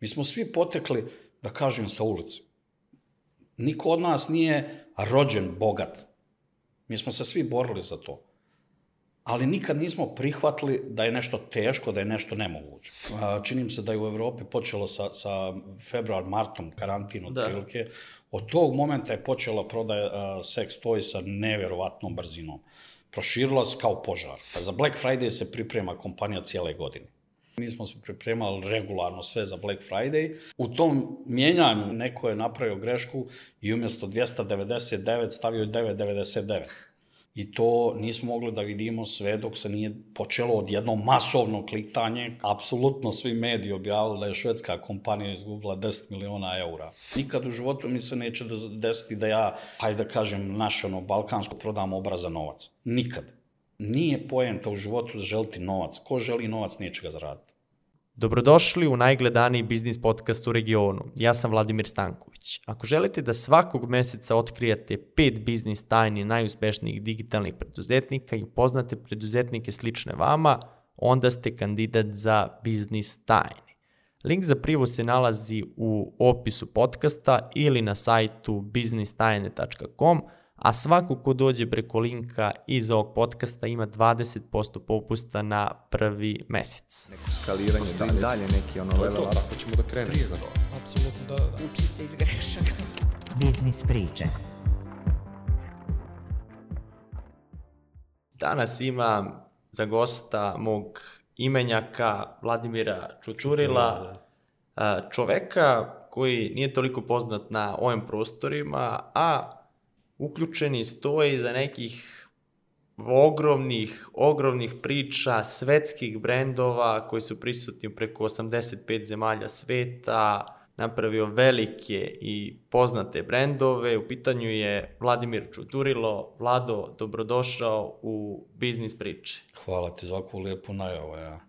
Mi smo svi potekli, da kažem, sa ulice. Niko od nas nije rođen bogat. Mi smo se svi borili za to. Ali nikad nismo prihvatili da je nešto teško, da je nešto nemoguće. Činim se da je u Evropi počelo sa, sa februar, martom karantin od da. prilike. Od tog momenta je počela prodaja seks toy sa neverovatnom brzinom. Proširila se kao požar. Za Black Friday se priprema kompanija cijele godine. Mi smo se pripremali regularno sve za Black Friday. U tom mijenjanju neko je napravio grešku i umjesto 299 stavio 999. I to nismo mogli da vidimo sve dok se nije počelo od jedno masovno kliktanje. Apsolutno svi mediji objavili da je švedska kompanija izgubila 10 miliona eura. Nikad u životu mi se neće desiti da ja, hajde da kažem, naš ono, balkansko prodam obraza novac. Nikad. Nije poenta u životu da želiti novac. Ko želi novac, neće ga zaraditi. Dobrodošli u najgledaniji biznis podcast u regionu. Ja sam Vladimir Stanković. Ako želite da svakog meseca otkrijete pet biznis tajni najuspešnijih digitalnih preduzetnika i upoznate preduzetnike slične vama, onda ste kandidat za biznis tajni. Link za privu se nalazi u opisu podcasta ili na sajtu biznistajne.com, a svako ko dođe preko linka iz ovog podcasta ima 20% popusta na prvi mesec. Neko skaliranje dalje, dalje neki ono level up. Ako ćemo da krenemo. Prije za to. Apsolutno da, da. Učite iz grešaka. Biznis priče. Danas imam za gosta mog imenjaka Vladimira Čučurila, čoveka koji nije toliko poznat na ovim prostorima, a uključeni stoje iza nekih ogromnih, ogromnih priča, svetskih brendova koji su prisutni preko 85 zemalja sveta, napravio velike i poznate brendove. U pitanju je Vladimir Čuturilo. Vlado, dobrodošao u Biznis priče. Hvala ti za ovakvu lijepu najavu. Ja.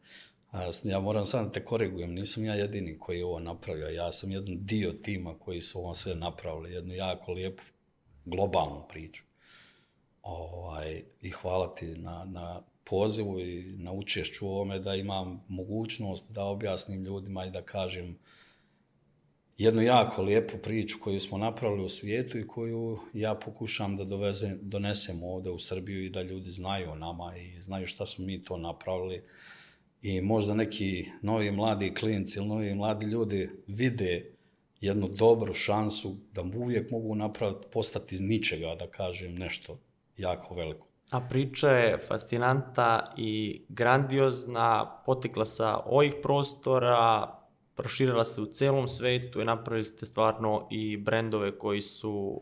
Ja moram sad da te korigujem, nisam ja jedini koji je ovo napravio, ja sam jedan dio tima koji su ovo sve napravili, jednu jako lijepu globalnu priču. Ovaj, I hvala ti na, na pozivu i na učešću ovome da imam mogućnost da objasnim ljudima i da kažem jednu jako lijepu priču koju smo napravili u svijetu i koju ja pokušam da doveze, donesem ovde u Srbiju i da ljudi znaju o nama i znaju šta smo mi to napravili i možda neki novi mladi klinci ili novi mladi ljudi vide jednu dobru šansu da uvijek mogu napraviti, postati iz ničega, da kažem nešto jako veliko. A priča je fascinanta i grandiozna, potekla sa ovih prostora, proširila se u celom svetu i napravili ste stvarno i brendove koji su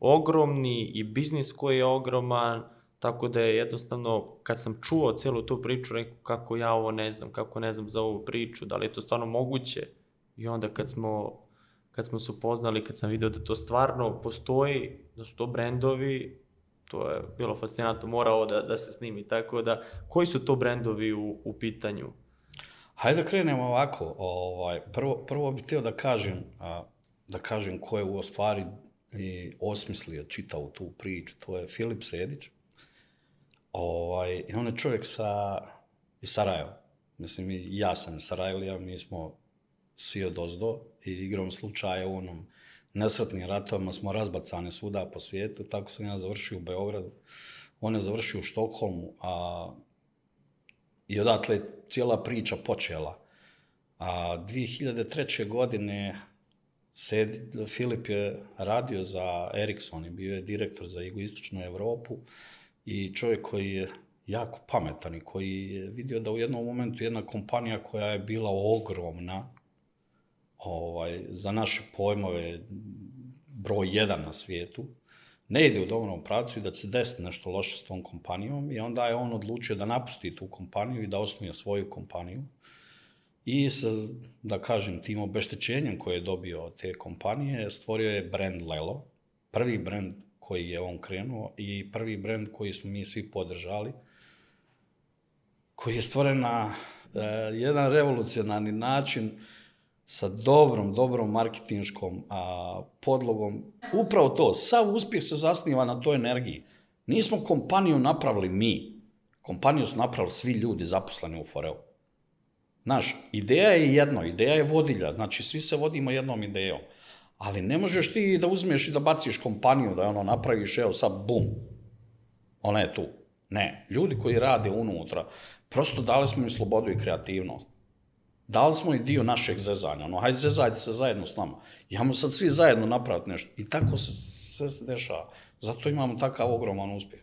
ogromni i biznis koji je ogroman, tako da je jednostavno, kad sam čuo celu tu priču, rekao kako ja ovo ne znam, kako ne znam za ovu priču, da li je to stvarno moguće. I onda kad smo kad smo se upoznali, kad sam video da to stvarno postoji, da su to brendovi, to je bilo fascinantno, mora ovo da, da se snimi. Tako da, koji su to brendovi u, u pitanju? Hajde da krenemo ovako. Ovaj, prvo, prvo bih htio da kažem, a, da kažem ko je u stvari i osmislio, čitao tu priču. To je Filip Sedić. Ovaj, I on je čovjek sa, iz Sarajeva. Mislim, ja sam iz Sarajevlija, mi smo svi od ozdo i igrom slučaja u onom nesretnim ratovima smo razbacani svuda po svijetu, tako sam ja završio u Beogradu, on je završio u Štokholmu, a i odatle je cijela priča počela. A 2003. godine Sed, Filip je radio za Ericsson i bio je direktor za jugoistočnu Evropu i čovjek koji je jako pametan i koji je vidio da u jednom momentu jedna kompanija koja je bila ogromna, ovaj, za naše pojmove broj jedan na svijetu, ne ide u dobrom pravcu i da se desiti nešto loše s tom kompanijom i onda je on odlučio da napusti tu kompaniju i da osnuje svoju kompaniju. I sa, da kažem, tim obeštećenjem koje je dobio od te kompanije, stvorio je brand Lelo, prvi brand koji je on krenuo i prvi brand koji smo mi svi podržali, koji je stvoren na uh, jedan revolucionarni način, sa dobrom, dobrom marketinškom a, podlogom. Upravo to, sav uspjeh se zasniva na toj energiji. Nismo kompaniju napravili mi. Kompaniju su napravili svi ljudi zaposleni u Foreu. Znaš, ideja je jedno, ideja je vodilja, znači svi se vodimo jednom idejom. Ali ne možeš ti da uzmeš i da baciš kompaniju, da je ono napraviš, evo sad, bum, ona je tu. Ne, ljudi koji rade unutra, prosto dali smo im slobodu i kreativnost. Dali smo i dio našeg zezanja, ono, hajde zezajte se zajedno s nama. Imamo sad svi zajedno napraviti nešto. I tako se sve se dešava. Zato imamo takav ogroman uspjeh.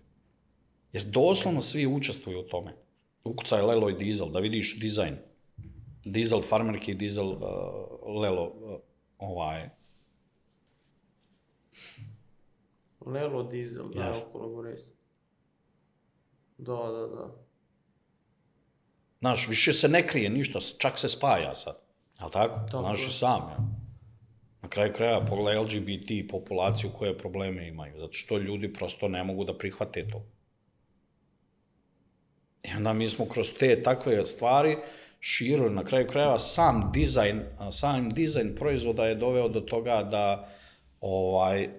Jer doslovno svi učestvuju u tome. Ukucaj Lelo i Diesel, da vidiš dizajn. Diesel farmerki, Diesel uh, Lelo, uh, ovaj, Lelo Diesel, da, Jasno. okolo. Da, da, da. Znaš, više se ne krije ništa, čak se spaja sad. Jel tako? Tako Znaš i sam, ja. Na kraju kraja pogledaj LGBT populaciju koje probleme imaju, zato što ljudi prosto ne mogu da prihvate to. I onda mi smo kroz te takve stvari širili, na kraju krajeva sam dizajn, sam dizajn proizvoda je doveo do toga da ovaj, e,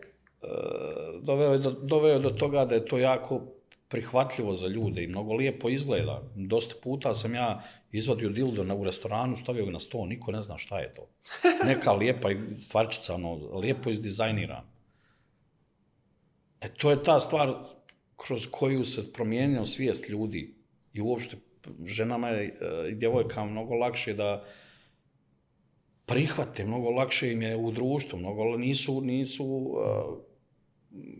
doveo je do, doveo je do toga da je to jako prihvatljivo za ljude i mnogo lijepo izgleda. Dosta puta sam ja izvadio dildo na, u restoranu, stavio ga na sto, niko ne zna šta je to. Neka lijepa i stvarčica, ono, lijepo izdizajnirana. E to je ta stvar kroz koju se promijenio svijest ljudi i uopšte ženama je, e, i djevojkama mnogo lakše da prihvate, mnogo lakše im je u društvu, mnogo nisu, nisu e,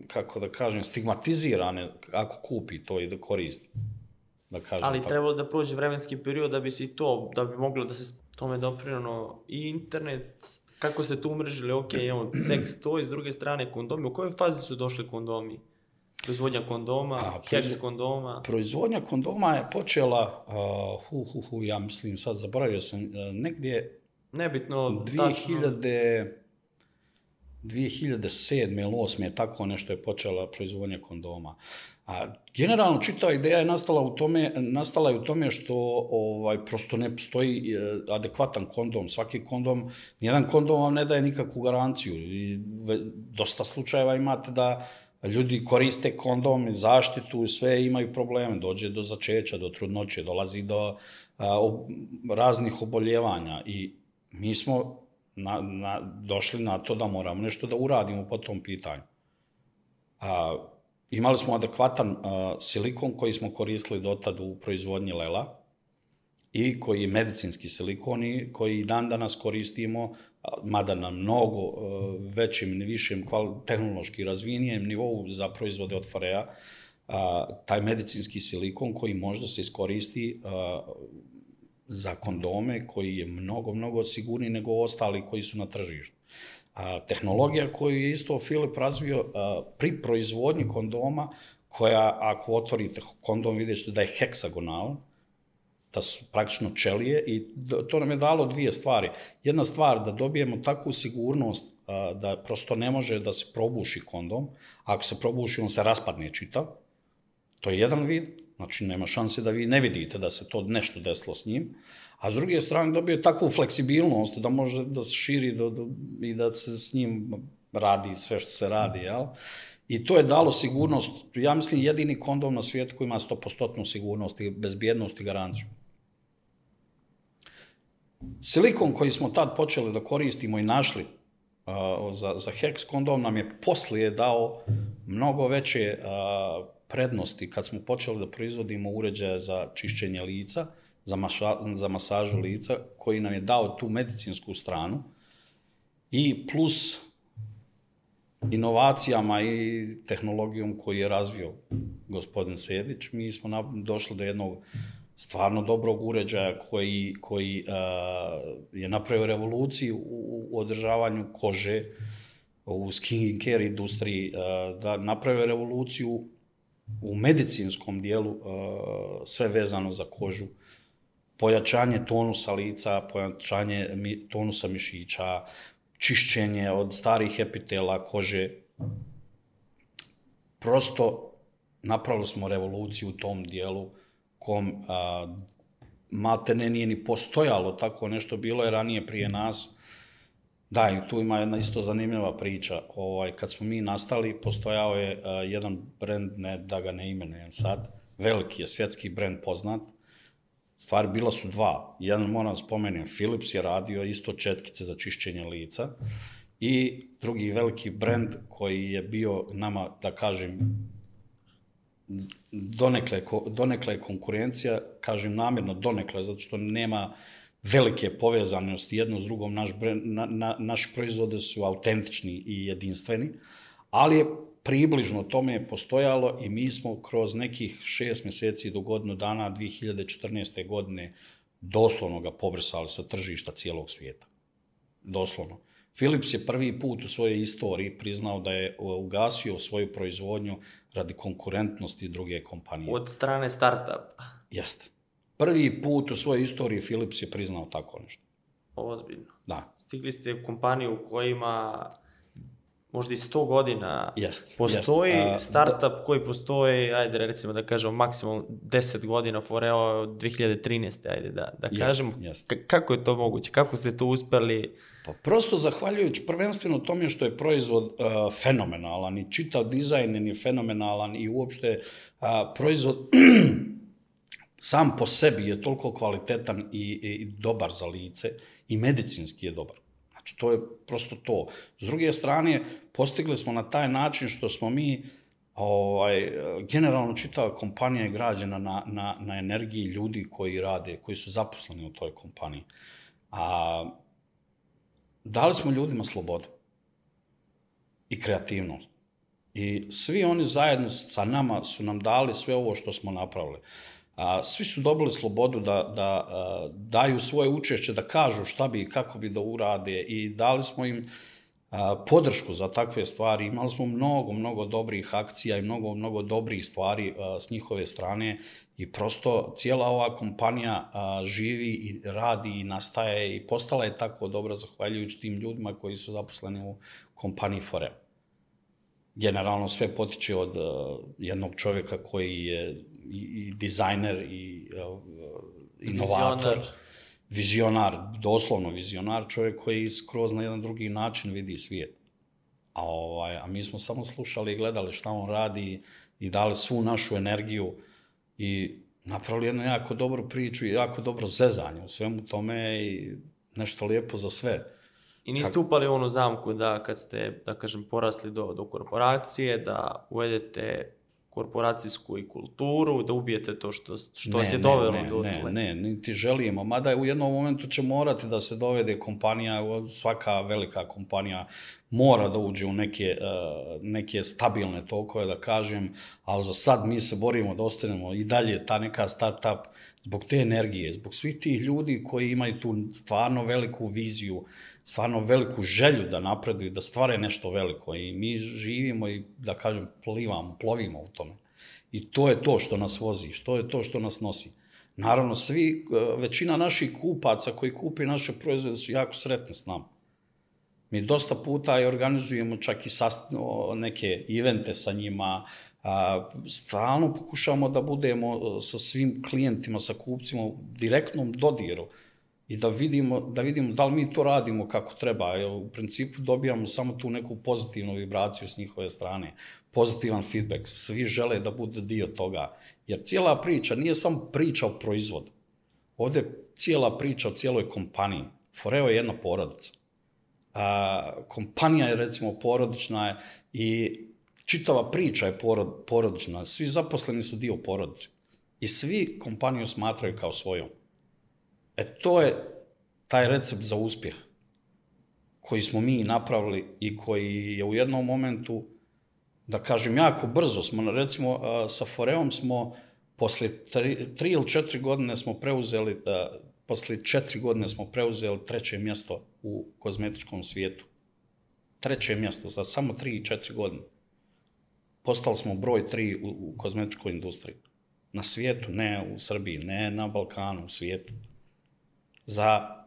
kako da kažem, stigmatizirane ako kupi to i da koristi. Da kažem Ali tako. trebalo da prođe vremenski period da bi se to, da bi moglo da se tome doprinano i internet, kako ste tu umrežili, ok, imamo seks to, i s druge strane kondomi. U kojoj fazi su došli kondomi? Proizvodnja kondoma, A, proizvo- kondoma. Proizvodnja kondoma je počela, uh, hu, hu, hu, ja mislim, sad zaboravio sam, uh, negdje Nebitno, tačno. 2000, 2007. ili 8. je tako nešto je počela proizvodnja kondoma. A generalno čitava ideja je nastala u tome, nastala je u tome što ovaj prosto ne postoji e, adekvatan kondom. Svaki kondom, nijedan kondom vam ne daje nikakvu garanciju. I dosta slučajeva imate da ljudi koriste kondom, zaštitu i sve imaju probleme. Dođe do začeća, do trudnoće, dolazi do a, ob, raznih oboljevanja i mi smo na, na, došli na to da moramo nešto da uradimo po tom pitanju. A, imali smo adekvatan a, silikon koji smo koristili dotad u proizvodnji lela i koji je medicinski silikon i koji i dan danas koristimo, a, mada na mnogo a, većim, višem kval, tehnološki razvijenijem nivou za proizvode od Farea, a, taj medicinski silikon koji možda se iskoristi a, za kondome koji je mnogo, mnogo sigurniji nego ostali koji su na tržištu. A, tehnologija koju je isto Filip razvio a, pri proizvodnji kondoma, koja ako otvorite kondom vidjet ćete da je heksagonalan, da su praktično čelije i to nam je dalo dvije stvari. Jedna stvar, da dobijemo takvu sigurnost a, da prosto ne može da se probuši kondom, ako se probuši on se raspadne čitav, To je jedan vid, znači nema šanse da vi ne vidite da se to nešto desilo s njim, a s druge strane dobije takvu fleksibilnost da može da se širi do, do, i da se s njim radi sve što se radi, jel? I to je dalo sigurnost, ja mislim jedini kondom na svijetu koji ima 100% sigurnost i bezbjednost i garanciju. Silikon koji smo tad počeli da koristimo i našli uh, za, za Hex kondom nam je poslije dao mnogo veće uh, prednosti kad smo počeli da proizvodimo uređaje za čišćenje lica, za, maša, za masažu lica, koji nam je dao tu medicinsku stranu i plus inovacijama i tehnologijom koju je razvio gospodin Sedić, mi smo na, došli do jednog stvarno dobrog uređaja koji, koji uh, je napravio revoluciju u, u održavanju kože, u skin care industriji, uh, da napravio revoluciju u medicinskom dijelu uh, sve vezano za kožu, pojačanje tonusa lica, pojačanje mi, tonusa mišića, čišćenje od starih epitela kože. Prosto napravili smo revoluciju u tom dijelu kom a, malte ne nije ni postojalo tako nešto, bilo je ranije prije nas. Da, i tu ima jedna isto zanimljiva priča. Ovaj, kad smo mi nastali, postojao je a, jedan brend, ne da ga ne imenujem sad, veliki je svjetski brend poznat, Stvari bila su dva. Jedan moram da spomenem, Philips je radio isto četkice za čišćenje lica i drugi veliki brend koji je bio nama, da kažem, donekle, donekle konkurencija, kažem namjerno donekle, zato što nema velike povezanosti jedno s drugom, naš, brend, na, na, naši proizvode su autentični i jedinstveni, ali je približno tome je postojalo i mi smo kroz nekih šest meseci do godinu dana 2014. godine doslovno ga pobrsali sa tržišta cijelog svijeta. Doslovno. Philips je prvi put u svojoj istoriji priznao da je ugasio svoju proizvodnju radi konkurentnosti druge kompanije. Od strane startupa. Jeste. Prvi put u svojoj istoriji Philips je priznao tako nešto. Ozbiljno. Da. Stigli ste u kompaniju u kojima možda i 100 godina Jest, postoji jest. A, startup koji postoji, ajde recimo da kažemo maksimalno 10 godina Foreo od 2013. ajde da, da Jest, kažemo. jest. Kako je to moguće? Kako ste to uspeli? Pa prosto zahvaljujući prvenstveno tome što je proizvod uh, fenomenalan i čitav dizajn je fenomenalan i uopšte uh, proizvod sam po sebi je toliko kvalitetan i, i dobar za lice i medicinski je dobar. Znači, to je prosto to. S druge strane, postigli smo na taj način što smo mi ovaj, generalno čitava kompanija je građena na, na, na energiji ljudi koji rade, koji su zaposleni u toj kompaniji. A dali smo ljudima slobodu i kreativnost. I svi oni zajedno sa nama su nam dali sve ovo što smo napravili. A, svi su dobili slobodu da, da a, daju svoje učešće, da kažu šta bi i kako bi da urade i dali smo im a, podršku za takve stvari. Imali smo mnogo, mnogo dobrih akcija i mnogo, mnogo dobrih stvari a, s njihove strane i prosto cijela ova kompanija a, živi i radi i nastaje i postala je tako dobra zahvaljujući tim ljudima koji su zaposleni u kompaniji Foreo generalno sve potiče od uh, jednog čovjeka koji je i, i dizajner i uh, inovator, Vizionar. vizionar, doslovno vizionar, čovjek koji skroz na jedan drugi način vidi svijet. A, ovaj, a mi smo samo slušali i gledali šta on radi i dali svu našu energiju i napravili jednu jako dobru priču i jako dobro zezanje u svemu tome i nešto lijepo za sve. I niste upali u onu zamku da kad ste, da kažem, porasli do, do korporacije, da uvedete korporacijsku i kulturu, da ubijete to što, što vas je dovelo ne, do ne, tle. ne, niti želimo. Mada u jednom momentu će morati da se dovede kompanija, svaka velika kompanija mora da uđe u neke, uh, neke stabilne tokove, da kažem, ali za sad mi se borimo da ostanemo i dalje ta neka startup zbog te energije, zbog svih tih ljudi koji imaju tu stvarno veliku viziju, stvarno veliku želju da napreduju, da stvare nešto veliko i mi živimo i, da kažem, plivamo, plovimo u tome. I to je to što nas vozi, što je to što nas nosi. Naravno, svi, većina naših kupaca koji kupi naše proizvode su jako sretni s nama. Mi dosta puta i organizujemo čak i sast, neke evente sa njima, a, stalno pokušavamo da budemo sa svim klijentima, sa kupcima u direktnom dodiru i da vidimo, da vidimo da li mi to radimo kako treba. Jer u principu dobijamo samo tu neku pozitivnu vibraciju s njihove strane, pozitivan feedback. Svi žele da bude dio toga. Jer cijela priča nije samo priča o proizvodu. Ovde je cijela priča o cijeloj kompaniji. Foreo je jedna porodica. A, kompanija je recimo porodična i čitava priča je porod, porodična. Svi zaposleni su dio porodice. I svi kompaniju smatraju kao svojom. E to je taj recept za uspjeh koji smo mi napravili i koji je u jednom momentu, da kažem, jako brzo smo, recimo sa Foreom smo posle tri, tri ili četiri godine smo preuzeli, posle četiri godine smo preuzeli treće mjesto u kozmetičkom svijetu. Treće mjesto za samo tri i četiri godine. Postali smo broj tri u, u kozmetičkoj industriji. Na svijetu, ne u Srbiji, ne na Balkanu, u svijetu za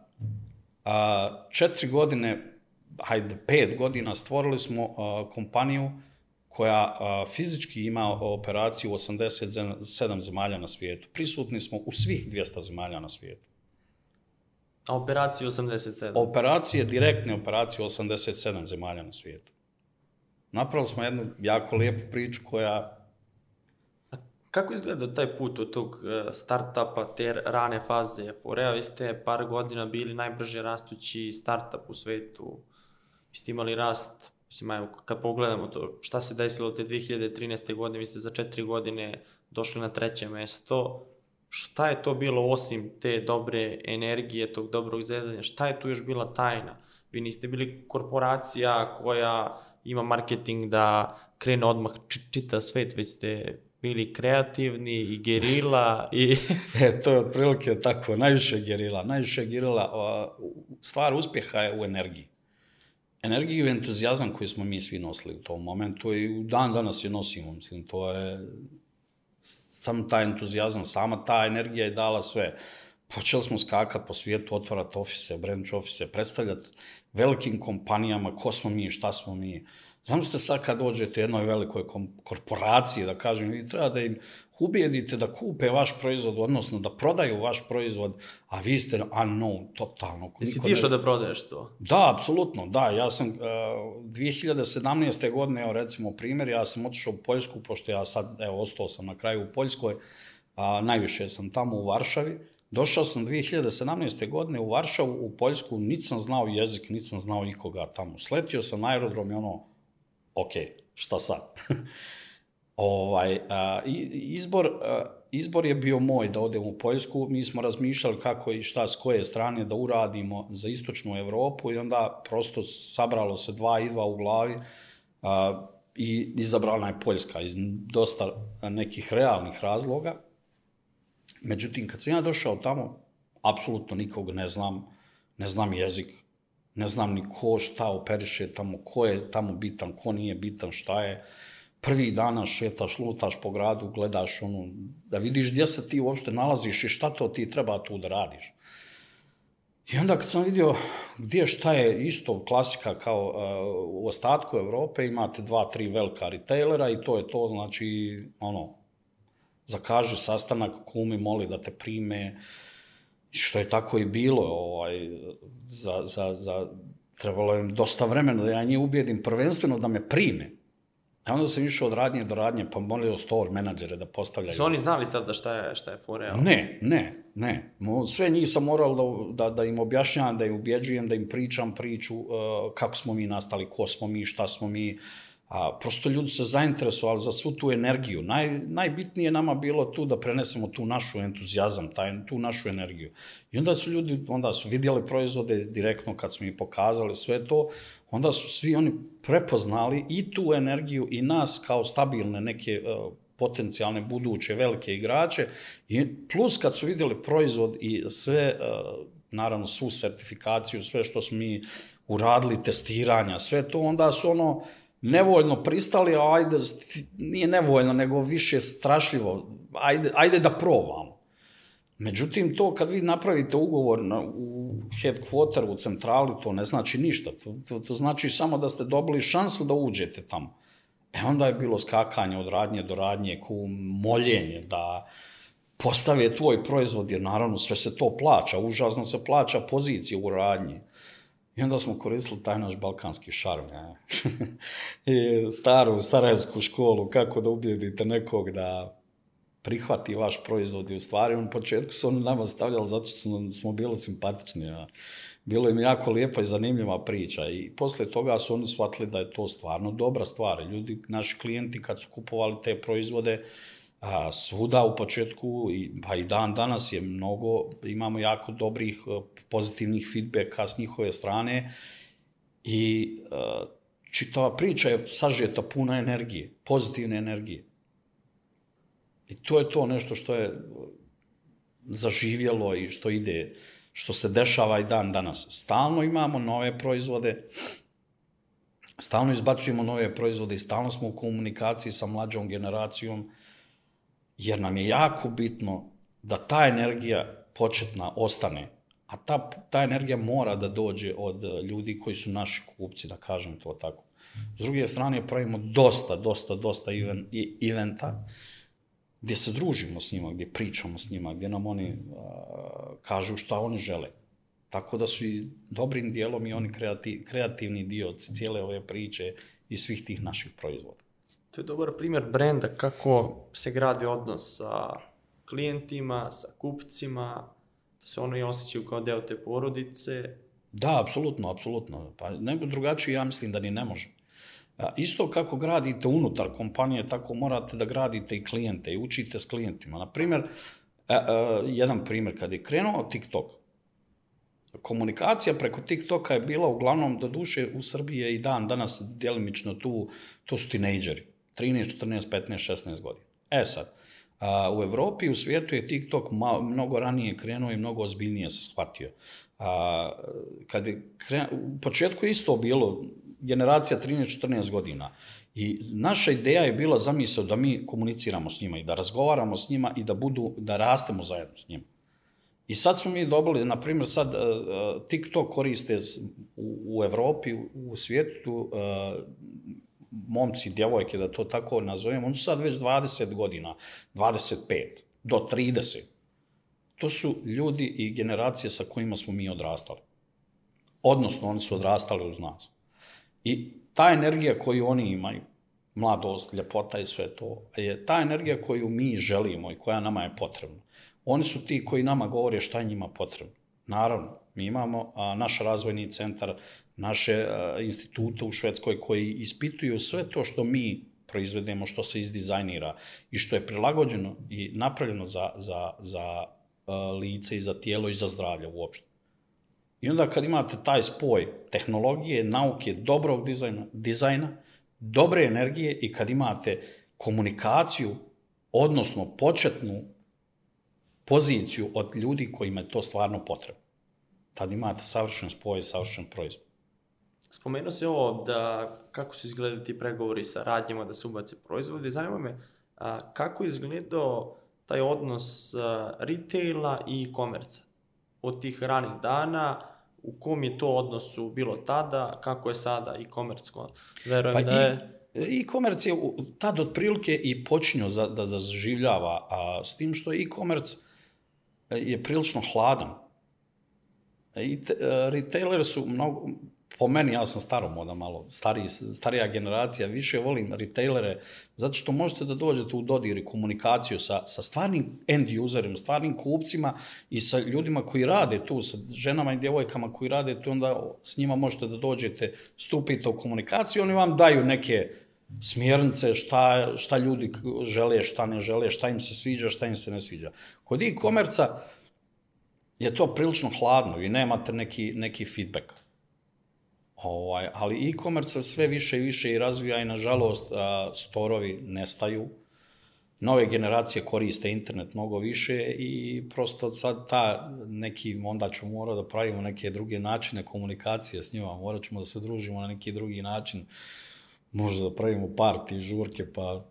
a, četiri godine, hajde pet godina, stvorili smo a, kompaniju koja a, fizički ima operaciju u 87 zemalja na svijetu. Prisutni smo u svih 200 zemalja na svijetu. A operaciju 87? Operacije, direktne operacije u 87 zemalja na svijetu. Napravili smo jednu jako lijepu priču koja Kako izgleda taj put od tog e, startupa, te rane faze Forea? Vi ste par godina bili najbrže rastući startup u svetu. Vi ste imali rast, mislim, evo, kad pogledamo to, šta se desilo te 2013. godine, vi ste za četiri godine došli na treće mesto. Šta je to bilo osim te dobre energije, tog dobrog zezanja? Šta je tu još bila tajna? Vi niste bili korporacija koja ima marketing da krene odmah čita svet, već ste bili kreativni i gerila i... e, to je otprilike tako, najviše gerila. Najviše gerila, stvar uspjeha je u energiji. Energiju i entuzijazam koji smo mi svi nosili u tom momentu i u dan danas je nosimo, mislim, to je sam taj entuzijazam, sama ta energija je dala sve. Počeli smo skakati po svijetu, otvarati ofise, branch ofise, predstavljati velikim kompanijama ko smo mi, šta smo mi. Zamislite sad kad dođete jednoj velikoj korporaciji, da kažem, vi treba da im ubijedite da kupe vaš proizvod, odnosno da prodaju vaš proizvod, a vi ste unknown, totalno. Jesi ti išao da prodaješ to? Da, apsolutno, da. Ja sam uh, 2017. godine, evo recimo primjer, ja sam otišao u Poljsku, pošto ja sad, evo, ostao sam na kraju u Poljskoj, a najviše sam tamo u Varšavi, Došao sam 2017. godine u Varšavu, u Poljsku, niti sam znao jezik, niti sam znao nikoga tamo. Sletio sam na aerodrom i ono, ok, šta sad? ovaj, a, izbor, a, izbor je bio moj da odem u Poljsku. Mi smo razmišljali kako i šta s koje strane da uradimo za istočnu Evropu i onda prosto sabralo se dva i dva u glavi a, i izabrana je Poljska iz dosta nekih realnih razloga. Međutim, kad sam ja došao tamo, apsolutno nikog ne znam, ne znam jezik, ne znam ni ko šta operiše tamo, ko je tamo bitan, ko nije bitan, šta je. Prvi dana šetaš, lutaš po gradu, gledaš ono, da vidiš gdje se ti uopšte nalaziš i šta to ti treba tu da radiš. I onda kad sam vidio gdje šta je isto klasika kao uh, u ostatku Evrope, imate dva, tri velika retailera i to je to, znači, ono, zakaži sastanak, kumi moli da te prime, što je tako i bilo, ovaj, za, za, za, trebalo je dosta vremena da ja njih ubijedim prvenstveno da me prime. A onda sam išao od radnje do radnje, pa molio store menadžere da postavljaju. Su oni znali tada šta je, šta je fore? Ne, ne, ne. Sve njih sam moral da, da, da im objašnjam, da im ubjeđujem, da im pričam priču uh, kako smo mi nastali, ko smo mi, šta smo mi, uh, A, prosto ljudi se zainteresovali za svu tu energiju. Naj, najbitnije nama bilo tu da prenesemo tu našu entuzijazam, taj, tu našu energiju. I onda su ljudi, onda su vidjeli proizvode direktno kad smo ih pokazali sve to, onda su svi oni prepoznali i tu energiju i nas kao stabilne neke uh, potencijalne buduće velike igrače i plus kad su vidjeli proizvod i sve uh, naravno svu sertifikaciju, sve što smo mi uradili, testiranja, sve to, onda su ono, nevoljno pristali, ajde, nije nevoljno, nego više strašljivo, ajde, ajde da probamo. Međutim, to kad vi napravite ugovor na, u headquarter, u centrali, to ne znači ništa. To, to, to znači samo da ste dobili šansu da uđete tamo. E onda je bilo skakanje od radnje do radnje, ku moljenje da postave tvoj proizvod, jer naravno sve se to plaća, užasno se plaća pozicija u radnji. I onda smo koristili taj naš balkanski šarm. Ja. I staru sarajevsku školu, kako da ubijedite nekog da prihvati vaš proizvod i u stvari u početku su oni nama stavljali zato što smo bili simpatični. Ja. Bilo im jako lijepa i zanimljiva priča i posle toga su oni shvatili da je to stvarno dobra stvar. Ljudi, naši klijenti kad su kupovali te proizvode, a, svuda u početku, i, pa i dan danas je mnogo, imamo jako dobrih e, pozitivnih feedbacka s njihove strane i a, e, čitava priča je sažeta puna energije, pozitivne energije. I to je to nešto što je zaživjelo i što ide, što se dešava i dan danas. Stalno imamo nove proizvode, stalno izbacujemo nove proizvode i stalno smo u komunikaciji sa mlađom generacijom, jer nam je jako bitno da ta energija početna ostane, a ta, ta energija mora da dođe od ljudi koji su naši kupci, da kažem to tako. S druge strane, pravimo dosta, dosta, dosta even, eventa gdje se družimo s njima, gdje pričamo s njima, gdje nam oni a, kažu šta oni žele. Tako da su i dobrim dijelom i oni kreativ, kreativni dio cijele ove priče i svih tih naših proizvoda. To je dobar primjer brenda kako se gradi odnos sa klijentima, sa kupcima, da se oni osjećaju kao deo te porodice. Da, apsolutno, apsolutno. Pa nego drugačije ja mislim da ni ne može. Isto kako gradite unutar kompanije, tako morate da gradite i klijente i učite s klijentima. Na primjer, e, e, jedan primjer, kad je krenuo TikTok, komunikacija preko TikToka je bila uglavnom, do duše, u Srbiji je i dan danas djelimično tu, to su tinejdžeri, 13, 14, 15, 16 godina. E sad, a, u Evropi i u svijetu je TikTok ma, mnogo ranije krenuo i mnogo ozbiljnije se shvatio. A, kad je krenuo, u početku isto bilo generacija 13-14 godina. I naša ideja je bila zamisao da mi komuniciramo s njima i da razgovaramo s njima i da budu, da rastemo zajedno s njima. I sad smo mi dobili, na primjer, sad TikTok koriste u, u Evropi, u, svijetu, momci, djevojke, da to tako nazovemo, oni su sad već 20 godina, 25 do 30. To su ljudi i generacije sa kojima smo mi odrastali. Odnosno, oni su odrastali uz nas. I ta energija koju oni imaju, mladost, ljepota i sve to, je ta energija koju mi želimo i koja nama je potrebna. Oni su ti koji nama govore šta je njima potrebno. Naravno, mi imamo a, naš razvojni centar, naše a, institute u Švedskoj koji ispituju sve to što mi proizvedemo, što se izdizajnira i što je prilagođeno i napravljeno za, za, za a, lice i za tijelo i za zdravlje uopšte. I onda kad imate taj spoj tehnologije, nauke, dobrog dizajna, dizajna, dobre energije i kad imate komunikaciju, odnosno početnu poziciju od ljudi kojima je to stvarno potrebno. Tad imate savršen spoj, savršen proizvod. Spomenuo si ovo da kako su izgledali ti pregovori sa radnjama da se ubace proizvodi. Zanima me a, kako je izgledao taj odnos a, retaila i komerca od tih ranih dana, u kom je to odnosu bilo tada, kako je sada i komercko. Verujem Pa da je... i, e-commerce je tad otprilike i počinio za, da, da zaživljava, a s tim što e-commerce je prilično hladan. I te, retailer su mnogo, po meni, ja sam staromoda malo, stariji, starija generacija, više volim retailere, zato što možete da dođete u dodir i komunikaciju sa, sa stvarnim end userima, stvarnim kupcima i sa ljudima koji rade tu, sa ženama i djevojkama koji rade tu, onda s njima možete da dođete, stupite u komunikaciju, oni vam daju neke smjernice šta, šta ljudi žele, šta ne žele, šta im se sviđa, šta im se ne sviđa. Kod e-komerca je to prilično hladno, vi nemate neki, neki feedback. Ovaj, ali e-commerce sve više i više i razvija i nažalost a, storovi nestaju. Nove generacije koriste internet mnogo više i prosto sad ta neki, onda ćemo morati da pravimo neke druge načine komunikacije s njima, morat ćemo da se družimo na neki drugi način, možda da pravimo parti, žurke, pa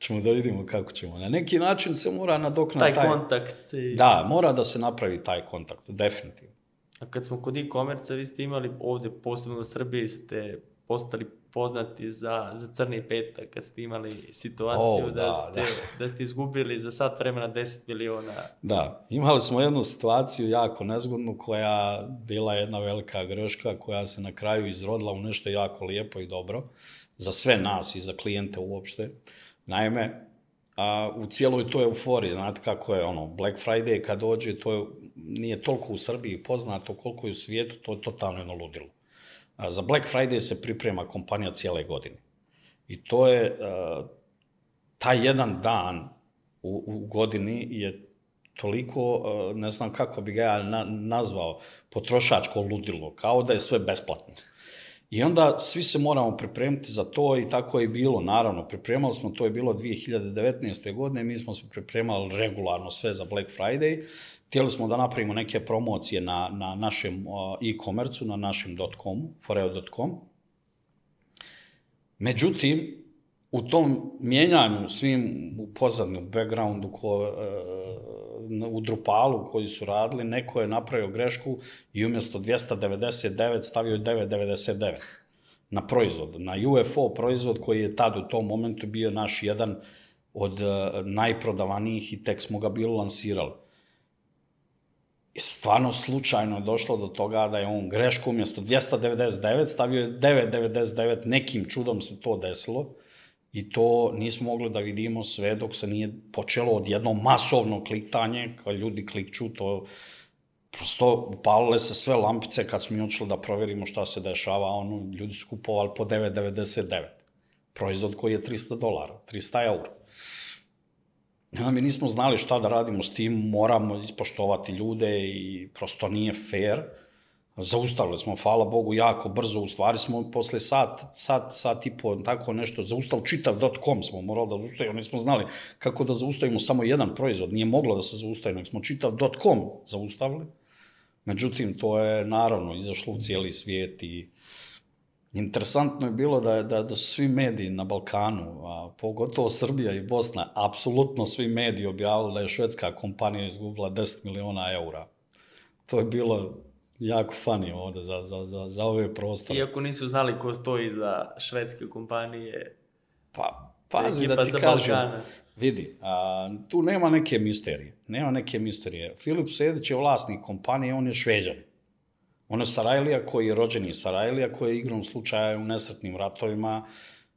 ćemo da vidimo kako ćemo. Na neki način se mora nadoknati Taj kontakt. I... Da, mora da se napravi taj kontakt, definitivno. A kad smo kod e-commerce, vi ste imali ovde, posebno u Srbiji, ste postali poznati za, za crni petak, kad ste imali situaciju O, da, da, ste, da. ste izgubili za sat vremena 10 miliona. Da, imali smo jednu situaciju jako nezgodnu koja bila jedna velika greška koja se na kraju izrodila u nešto jako lijepo i dobro za sve nas i za klijente uopšte. Naime, a, u cijeloj toj euforiji, znate kako je ono, Black Friday kad dođe, to je, nije toliko u Srbiji poznato koliko je u svijetu, to je totalno jedno ludilo. A, za Black Friday se priprema kompanija cijele godine. I to je, a, taj jedan dan u, u godini je toliko, ne znam kako bi ga ja na, nazvao, potrošačko ludilo, kao da je sve besplatno. I onda svi se moramo pripremiti za to i tako je bilo, naravno, pripremali smo, to je bilo 2019. godine, mi smo se pripremali regularno sve za Black Friday, htjeli smo da napravimo neke promocije na, na našem e-komercu, na našem .com, foreo.com. Međutim, u tom mijenjanju svim u pozadnju, backgroundu, ko, e, u Drupalu koji su radili, neko je napravio grešku i umjesto 299 stavio je 999 na proizvod, na UFO proizvod koji je tad u tom momentu bio naš jedan od e, najprodavanijih i tek smo ga bilo lansirali. I stvarno slučajno je došlo do toga da je on grešku umjesto 299 stavio je 999, nekim čudom se to desilo I to nismo mogli da vidimo sve dok se nije počelo odjedno masovno kliktanje, kad ljudi klikću, to prosto upalile se sve lampice kad smo mi da proverimo šta se dešava, ono, ljudi su kupovali po 9,99. Proizvod koji je 300 dolara, 300 eura. A mi nismo znali šta da radimo s tim, moramo ispoštovati ljude i prosto nije fair. Zaustavili smo, hvala Bogu, jako brzo, u stvari smo posle sat, sat, sat i po, tako nešto, zaustav čitav .com smo morali da zaustavimo, nismo znali kako da zaustavimo samo jedan proizvod, nije moglo da se zaustavi, nego smo čitav .com zaustavili. Međutim, to je naravno izašlo u cijeli svijet i interesantno je bilo da, da, da su svi mediji na Balkanu, a pogotovo Srbija i Bosna, apsolutno svi mediji objavili da je švedska kompanija izgubila 10 miliona eura. To je bilo jako funny ovde za, za, za, za ove prostore. Iako nisu znali ko stoji za švedske kompanije, Pa, pazi da ti kažem, Balkana. vidi, a, tu nema neke misterije, nema neke misterije. Filip Sedić je vlasnik kompanije, on je šveđan. On je Sarajlija koji je rođeni iz Sarajlija, koji je igrom slučaja u nesretnim ratovima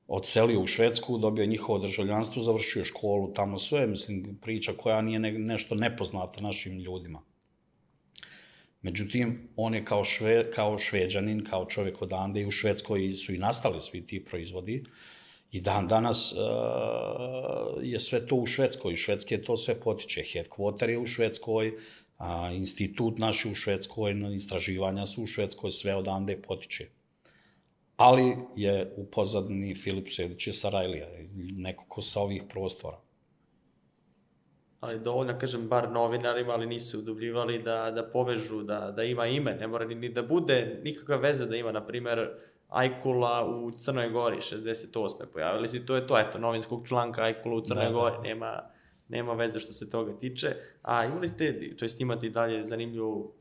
odselio u Švedsku, dobio njihovo državljanstvo, završio školu, tamo sve, mislim, priča koja nije ne, nešto nepoznata našim ljudima. Međutim, on je kao, šve, kao šveđanin, kao čovjek odande i u Švedskoj su i nastali svi ti proizvodi. I dan danas uh, je sve to u Švedskoj, Švedske to sve potiče. Headquarter je u Švedskoj, a, institut naš je u Švedskoj, istraživanja su u Švedskoj, sve odande potiče. Ali je u pozadini Filip Sedić je Sarajlija, neko ko sa ovih prostora. Ali dovoljno, kažem, bar novinarima, ali nisu udubljivali da, da povežu, da, da ima ime, ne mora ni, ni da bude nikakva veza da ima, na primer, Ajkula u Crnoj Gori, 68. pojavili se to je to, eto, novinskog članka Ajkula u Crnoj Da, da. Gori, nema, nema veze što se toga tiče. A imali ste, to jest imate i dalje zanimljivu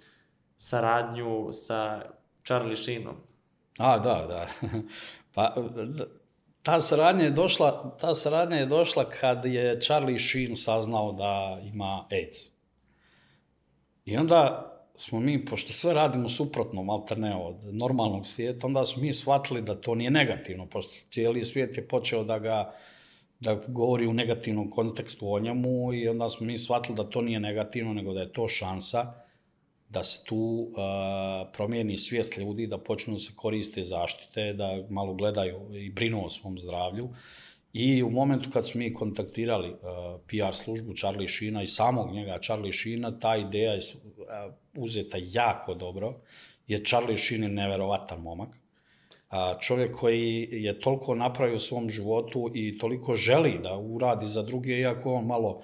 saradnju sa Charlie Sheenom. A, da, da. Pa, d- ta saradnja je došla, ta saradnja je došla kad je Charlie Sheen saznao da ima AIDS. I onda smo mi, pošto sve radimo suprotno, malte ne, od normalnog svijeta, onda smo mi shvatili da to nije negativno, pošto cijeli svijet je počeo da ga da govori u negativnom kontekstu o njemu i onda smo mi shvatili da to nije negativno, nego da je to šansa da se tu uh, promijeni svijest ljudi, da počnu da se koriste zaštite, da malo gledaju i brinu o svom zdravlju. I u momentu kad smo mi kontaktirali uh, PR službu Charlie Sheena i samog njega Charlie Sheena, ta ideja je uh, uzeta jako dobro, jer Charlie Sheen je neverovatan momak. A, čovjek koji je toliko napravio u svom životu i toliko želi da uradi za druge, iako on malo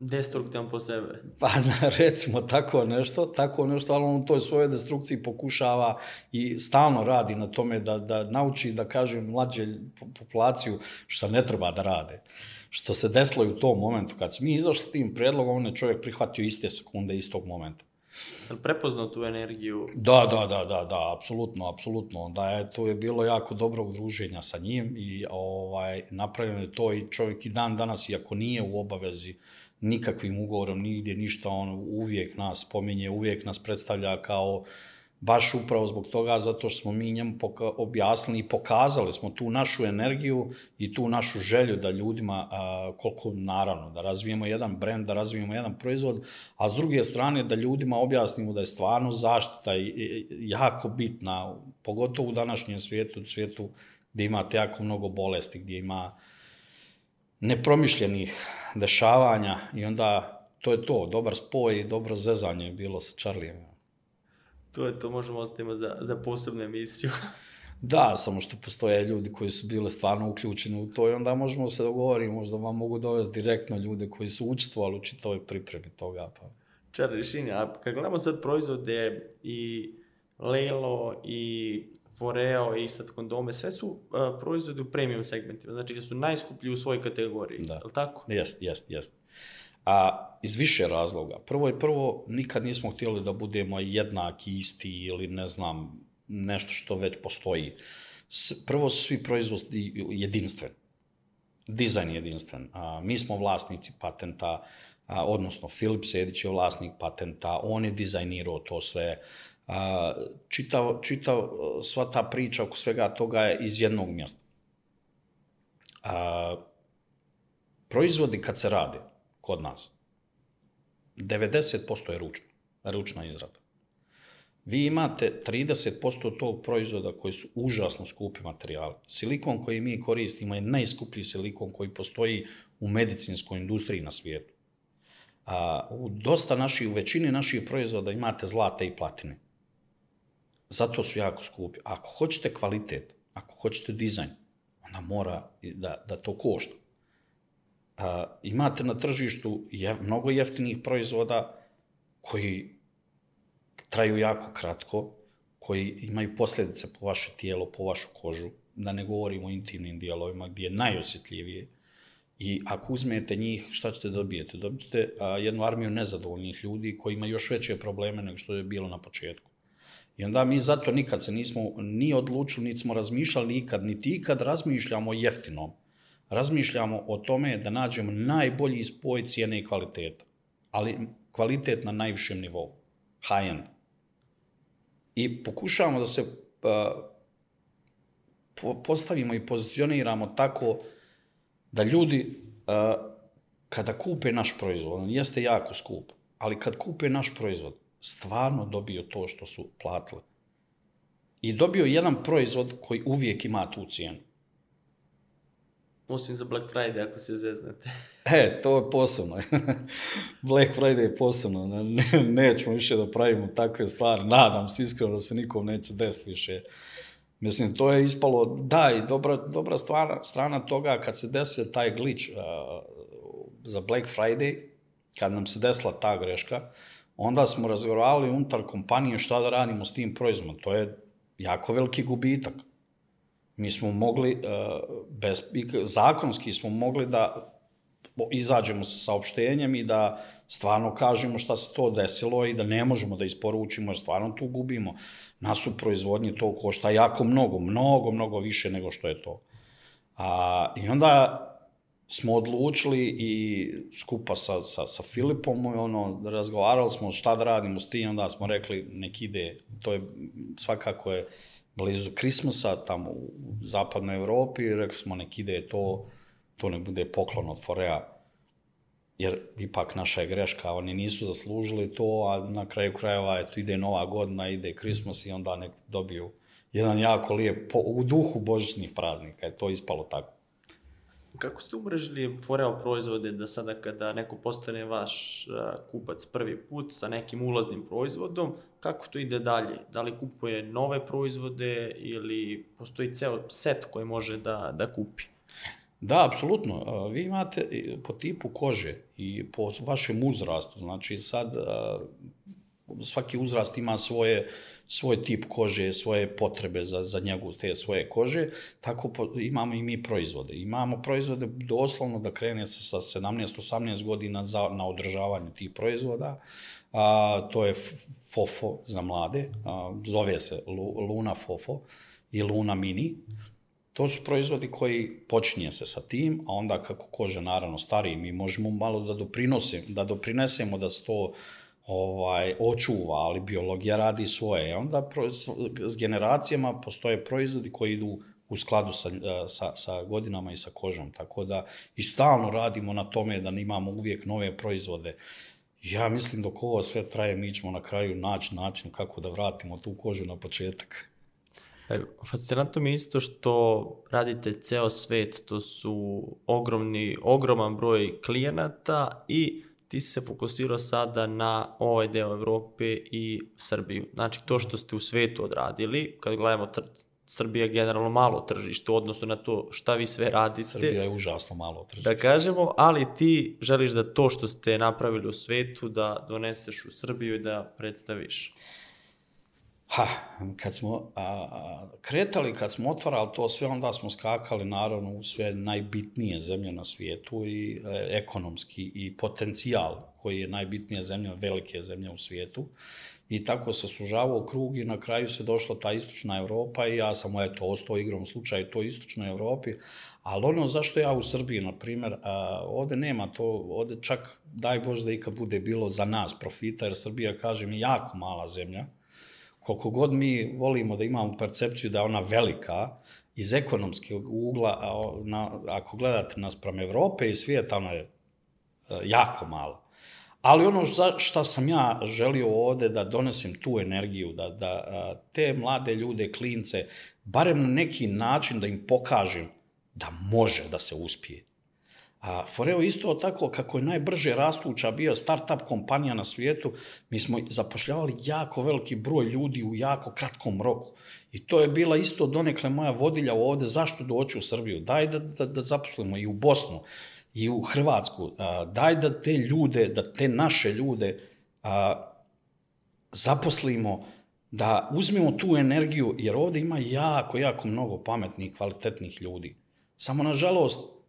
Destruktivan po sebe. Pa recimo tako nešto, tako nešto, ali on u toj svojoj destrukciji pokušava i stalno radi na tome da, da nauči, da kažem, mlađe po- populaciju šta ne treba da rade. Što se desilo i u tom momentu. Kad smo mi izašli tim predlogom, on je čovjek prihvatio iste sekunde, istog momenta. Jel prepoznao tu energiju? Da, da, da, da, da, apsolutno, apsolutno. Da je to je bilo jako dobrog druženja sa njim i ovaj napravljeno je to i čovjek i dan danas iako nije u obavezi nikakvim ugovorom nigdje ništa on uvijek nas pominje, uvijek nas predstavlja kao baš upravo zbog toga zato što smo mi njemu objasnili i pokazali smo tu našu energiju i tu našu želju da ljudima a, koliko naravno da razvijemo jedan brend, da razvijemo jedan proizvod, a s druge strane da ljudima objasnimo da je stvarno zaštita jako bitna, pogotovo u današnjem svijetu, svijetu gdje imate jako mnogo bolesti, gdje ima nepromišljenih dešavanja i onda to je to, dobar spoj i dobro zezanje je bilo sa Charlijem. To je to, možemo ostaviti za, za posebnu emisiju. Da, samo što postoje ljudi koji su bile stvarno uključeni u to i onda možemo se dogovoriti, možda vam mogu dovesti direktno ljude koji su učestvovali u čitavoj pripremi toga. Pa. Čar rješenja. A kad gledamo sad proizvode i Lelo i Foreo i sad kondome, sve su uh, proizvodi u premium segmentima, znači da su najskuplji u svojoj kategoriji, Da. je li tako? Jest, jest, jest. A iz više razloga. Prvo i prvo, nikad nismo htjeli da budemo jednaki, isti ili ne znam, nešto što već postoji. Prvo su svi proizvodi jedinstveni. Dizajn je jedinstven. A, mi smo vlasnici patenta, a, odnosno Filip Sedić je vlasnik patenta, on je dizajnirao to sve. A, čitav, čitav, sva ta priča oko svega toga je iz jednog mjesta. A, proizvodi kad se rade kod nas, 90% je ručno, ručna izrada. Vi imate 30% tog proizvoda koji su užasno skupi materijali. Silikon koji mi koristimo je najskuplji silikon koji postoji u medicinskoj industriji na svijetu. A, u dosta naših, u većini naših proizvoda imate zlata i platine. Zato su jako skupi. Ako hoćete kvalitet, ako hoćete dizajn, onda mora da, da to košta. A, imate na tržištu je, mnogo jeftinih proizvoda koji traju jako kratko, koji imaju posljedice po vaše tijelo, po vašu kožu, da ne govorimo o intimnim dijelovima gdje je najosjetljivije. I ako uzmete njih, šta ćete dobijete? Dobijete a, jednu armiju nezadovoljnih ljudi koji ima još veće probleme nego što je bilo na početku. I onda mi zato nikad se nismo ni odlučili, niti smo razmišljali ikad, niti ikad razmišljamo jeftinom. Razmišljamo o tome da nađemo najbolji spoj cijene i kvaliteta. Ali kvalitet na najvišem nivou. High end. I pokušavamo da se uh, po, postavimo i pozicioniramo tako da ljudi uh, kada kupe naš proizvod, on jeste jako skup, ali kad kupe naš proizvod, stvarno dobio to što su platili. I dobio jedan proizvod koji uvijek ima tu cijenu. Osim za Black Friday, ako se zeznete. E, to je posebno. Black Friday je posebno. Ne, nećemo više da pravimo takve stvari. Nadam se iskreno da se nikom neće desiti više. Mislim, to je ispalo, da, i dobra, dobra stvar, strana toga kad se desio taj glitch uh, za Black Friday, kad nam se desila ta greška, onda smo razgovarali unutar kompanije šta da radimo s tim proizvodom. To je jako veliki gubitak. Mi smo mogli, uh, bez, zakonski smo mogli da izađemo sa saopštenjem i da stvarno kažemo šta se to desilo i da ne možemo da isporučimo jer stvarno tu gubimo. Nas u proizvodnji to košta jako mnogo, mnogo, mnogo više nego što je to. A, I onda smo odlučili i skupa sa, sa, sa Filipom, ono, razgovarali smo šta da radimo s tim, onda smo rekli nek ide, to je svakako je blizu Krismusa, tamo u zapadnoj Evropi, rekli smo nek ide to, to ne bude poklon od Forea, jer ipak naša je greška, oni nisu zaslužili to, a na kraju krajeva eto, ide nova godina, ide Krismus i onda nek dobiju jedan jako lijep, po, u duhu božićnih praznika, je to ispalo tako. Kako ste umrežili Foreo proizvode da sada kada neko postane vaš kupac prvi put sa nekim ulaznim proizvodom, kako to ide dalje? Da li kupuje nove proizvode ili postoji ceo set koji može da, da kupi? Da, apsolutno. Vi imate po tipu kože i po vašem uzrastu, znači sad svaki uzrast ima svoje, svoj tip kože, svoje potrebe za, za njegu te svoje kože, tako po, imamo i mi proizvode. Imamo proizvode doslovno da krene sa, sa 17-18 godina za, na održavanje tih proizvoda, a, to je FOFO za mlade, a, zove se Luna FOFO i Luna Mini, To su proizvodi koji počinje se sa tim, a onda kako koža naravno stariji, mi možemo malo da doprinosimo, da doprinesemo da se to ovaj, očuva, ali biologija radi svoje. I onda s generacijama postoje proizvodi koji idu u skladu sa, sa, sa godinama i sa kožom. Tako da i stalno radimo na tome da imamo uvijek nove proizvode. Ja mislim dok ovo sve traje, mi ćemo na kraju naći način kako da vratimo tu kožu na početak. E, fascinantno mi je isto što radite ceo svet, to su ogromni, ogroman broj klijenata i ti se fokusirao sada na ovaj deo Evrope i Srbiju. Znači, to što ste u svetu odradili, kad gledamo Srbija je generalno malo tržište u odnosu na to šta vi sve radite. Srbija je užasno malo tržište. Da kažemo, ali ti želiš da to što ste napravili u svetu da doneseš u Srbiju i da predstaviš. Ha, kad smo a, kretali, kad smo otvarali to sve, onda smo skakali naravno u sve najbitnije zemlje na svijetu i e, ekonomski i potencijal koji je najbitnija zemlja, velike zemlje u svijetu. I tako se sužavao krug i na kraju se došla ta istočna Evropa i ja sam eto ostao igrom slučaju to istočnoj Evropi. Ali ono zašto ja u Srbiji, na primjer, a, ovde nema to, ovde čak daj Bože da ikad bude bilo za nas profita, jer Srbija, kažem, je jako mala zemlja koliko god mi volimo da imamo percepciju da je ona velika, iz ekonomskog ugla, a na, ako gledate naspram Evrope i svijeta, ona je e, jako mala. Ali ono za šta sam ja želio ovde da donesem tu energiju, da, da te mlade ljude, klince, barem na neki način da im pokažem da može da se uspije. A Foreo isto tako kako je najbrže rastuća bio startup kompanija na svijetu, mi smo zapošljavali jako veliki broj ljudi u jako kratkom roku. I to je bila isto donekle moja vodilja ovde, zašto doći u Srbiju? Daj da, da, da zaposlimo i u Bosnu, i u Hrvatsku. A, daj da te ljude, da te naše ljude a, zaposlimo, da uzmemo tu energiju, jer ovde ima jako, jako mnogo pametnih, kvalitetnih ljudi. Samo, nažalost,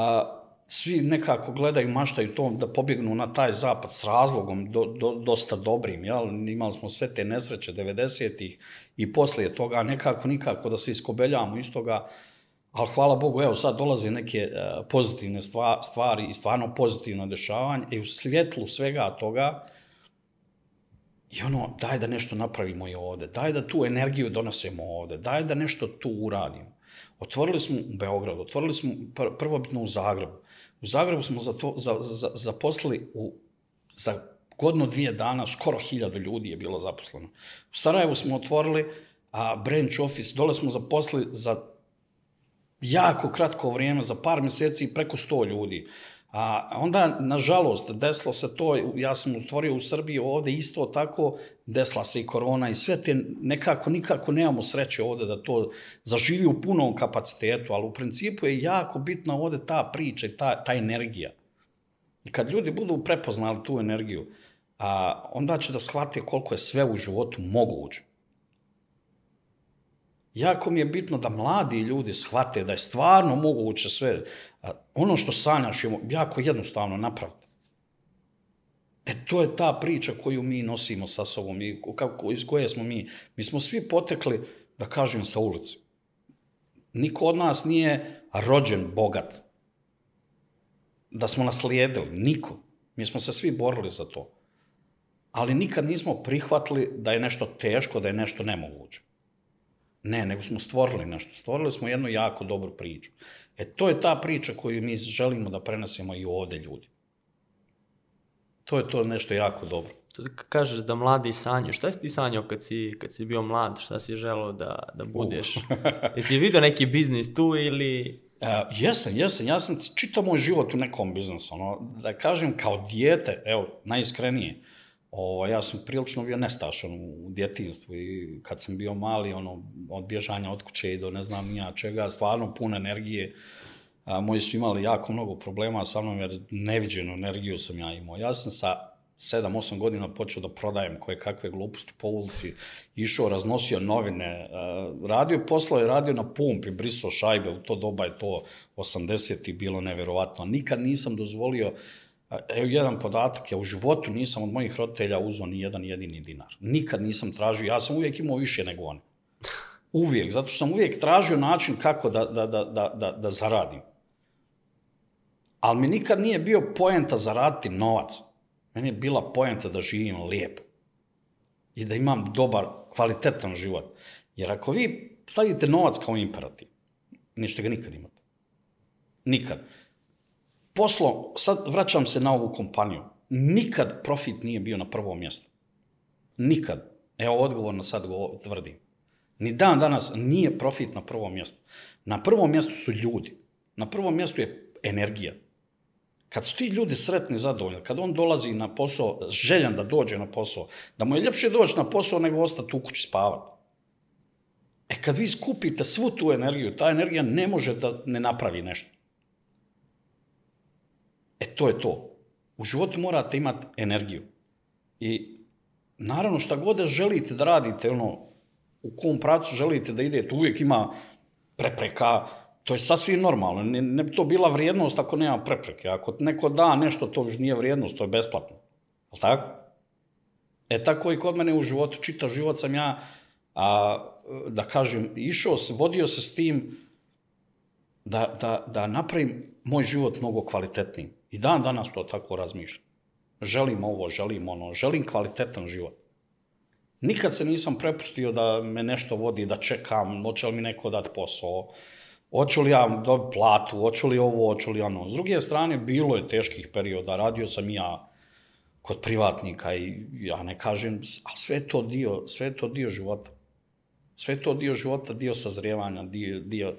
a, svi nekako gledaju, maštaju to da pobjegnu na taj zapad s razlogom do, do, dosta dobrim, jel? Imali smo sve te nesreće 90-ih i poslije toga nekako nikako da se iskobeljamo iz toga, ali hvala Bogu, evo sad dolaze neke uh, pozitivne stva, stvari i stvarno pozitivno dešavanje i u svjetlu svega toga i ono, daj da nešto napravimo i ovde, daj da tu energiju donesemo ovde, daj da nešto tu uradimo. Otvorili smo u Beogradu, otvorili smo pr prvobitno u Zagrebu. U Zagrebu smo za to, za, za, zaposlili u, za godinu dvije dana skoro hiljadu ljudi je bilo zaposleno. U Sarajevu smo otvorili a, branch office, dole smo zaposlili za jako kratko vrijeme, za par mjeseci preko 100 ljudi. A onda, nažalost, desilo se to, ja sam otvorio u Srbiji ovde isto tako, desila se i korona i sve te, nekako, nikako nemamo sreće ovde da to zaživi u punom kapacitetu, ali u principu je jako bitna ovde ta priča i ta, ta energija. I kad ljudi budu prepoznali tu energiju, a, onda će da shvate koliko je sve u životu moguće. Jako mi je bitno da mladi ljudi shvate da je stvarno moguće sve. Ono što sanjaš je jako jednostavno napraviti. E, to je ta priča koju mi nosimo sa sobom i kako, iz koje smo mi. Mi smo svi potekli, da kažem, sa ulice. Niko od nas nije rođen bogat. Da smo naslijedili. Niko. Mi smo se svi borili za to. Ali nikad nismo prihvatili da je nešto teško, da je nešto nemoguće. Ne, nego smo stvorili nešto. Stvorili smo jednu jako dobru priču. E, to je ta priča koju mi želimo da prenesemo i ovde ljudi. To je to nešto jako dobro. To kažeš da mladi sanjaju. Šta si ti sanjao kad si, kad si bio mlad? Šta si želeo da, da budeš? Jesi vidio neki biznis tu ili... Uh, jesam, jesam. Ja sam čitao moj život u nekom biznisu. Ono, da kažem, kao dijete, evo, najiskrenije, ovo, ja sam prilično bio nestašan u djetinstvu i kad sam bio mali, ono, od bježanja od kuće i do ne znam nija čega, stvarno puno energije. A, moji su imali jako mnogo problema sa mnom jer neviđenu energiju sam ja imao. Ja sam sa 7-8 godina počeo da prodajem koje kakve gluposti po ulici, išao, raznosio novine, radio poslo je radio na pumpi, brisao šajbe, u to doba je to 80 bilo neverovatno. Nikad nisam dozvolio, evo jedan podatak, ja u životu nisam od mojih roditelja uzao ni jedan jedini dinar. Nikad nisam tražio, ja sam uvijek imao više nego oni. Uvijek, zato što sam uvijek tražio način kako da, da, da, da, da, da zaradim. Ali mi nikad nije bio poenta zaraditi novac. Meni je bila poenta da živim lijepo. I da imam dobar, kvalitetan život. Jer ako vi stavite novac kao imperativ, nećete ga nikad imati. Nikad. Poslo, sad vraćam se na ovu kompaniju. Nikad profit nije bio na prvom mjestu. Nikad. Evo odgovorno sad go tvrdim. Ni dan danas nije profit na prvom mjestu. Na prvom mjestu su ljudi. Na prvom mjestu je energija. Kad su ti ljudi sretni, zadovoljni, kad on dolazi na posao, željan da dođe na posao, da mu je ljepše doći na posao nego ostati u kući spavati. E kad vi skupite svu tu energiju, ta energija ne može da ne napravi nešto. E to je to. U životu morate imati energiju. I naravno šta god da želite da radite, ono, u kom pracu želite da idete, uvijek ima prepreka, to je sasvim normalno. Ne, ne bi to bila vrijednost ako nema prepreke. Ako neko da nešto, to još nije vrijednost, to je besplatno. Je tako? E tako i kod mene u životu, čitav život sam ja, a, da kažem, išao se, vodio se s tim da, da, da napravim moj život mnogo kvalitetnijim. I dan danas to tako razmišljam. Želim ovo, želim ono, želim kvalitetan život. Nikad se nisam prepustio da me nešto vodi, da čekam, hoće li mi neko dati posao, hoću li ja dobiti platu, hoću li ovo, hoću li ono. S druge strane, bilo je teških perioda, radio sam ja kod privatnika i ja ne kažem, a sve to dio, sve to dio života. Sve to dio života, dio sazrijevanja, dio, dio...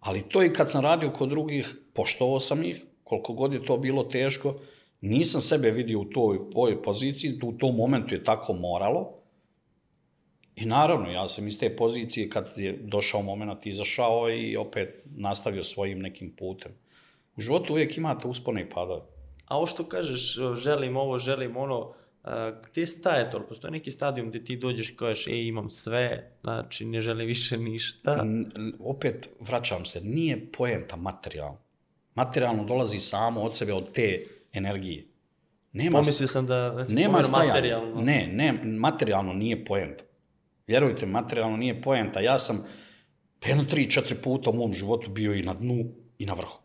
Ali to i kad sam radio kod drugih, poštovao sam ih, koliko god je to bilo teško, nisam sebe vidio u toj, toj poziciji, u tom momentu je tako moralo. I naravno, ja sam iz te pozicije kad je došao moment izašao i opet nastavio svojim nekim putem. U životu uvijek imate uspone i padove. A ovo što kažeš, želim ovo, želim ono, a, gdje staje to? Postoji neki stadijum gdje ti dođeš i kažeš, ej, imam sve, znači ne želim više ništa. N- opet vraćam se, nije poenta materijalno. Materijalno dolazi samo od sebe, od te energije. Nema, Pomislio sam da, si nema stajanja. materijalno. Ne, ne, materijalno nije poenta. Vjerujte, materijalno nije poenta. Ja sam jedno, tri, četiri puta u mom životu bio i na dnu i na vrhu.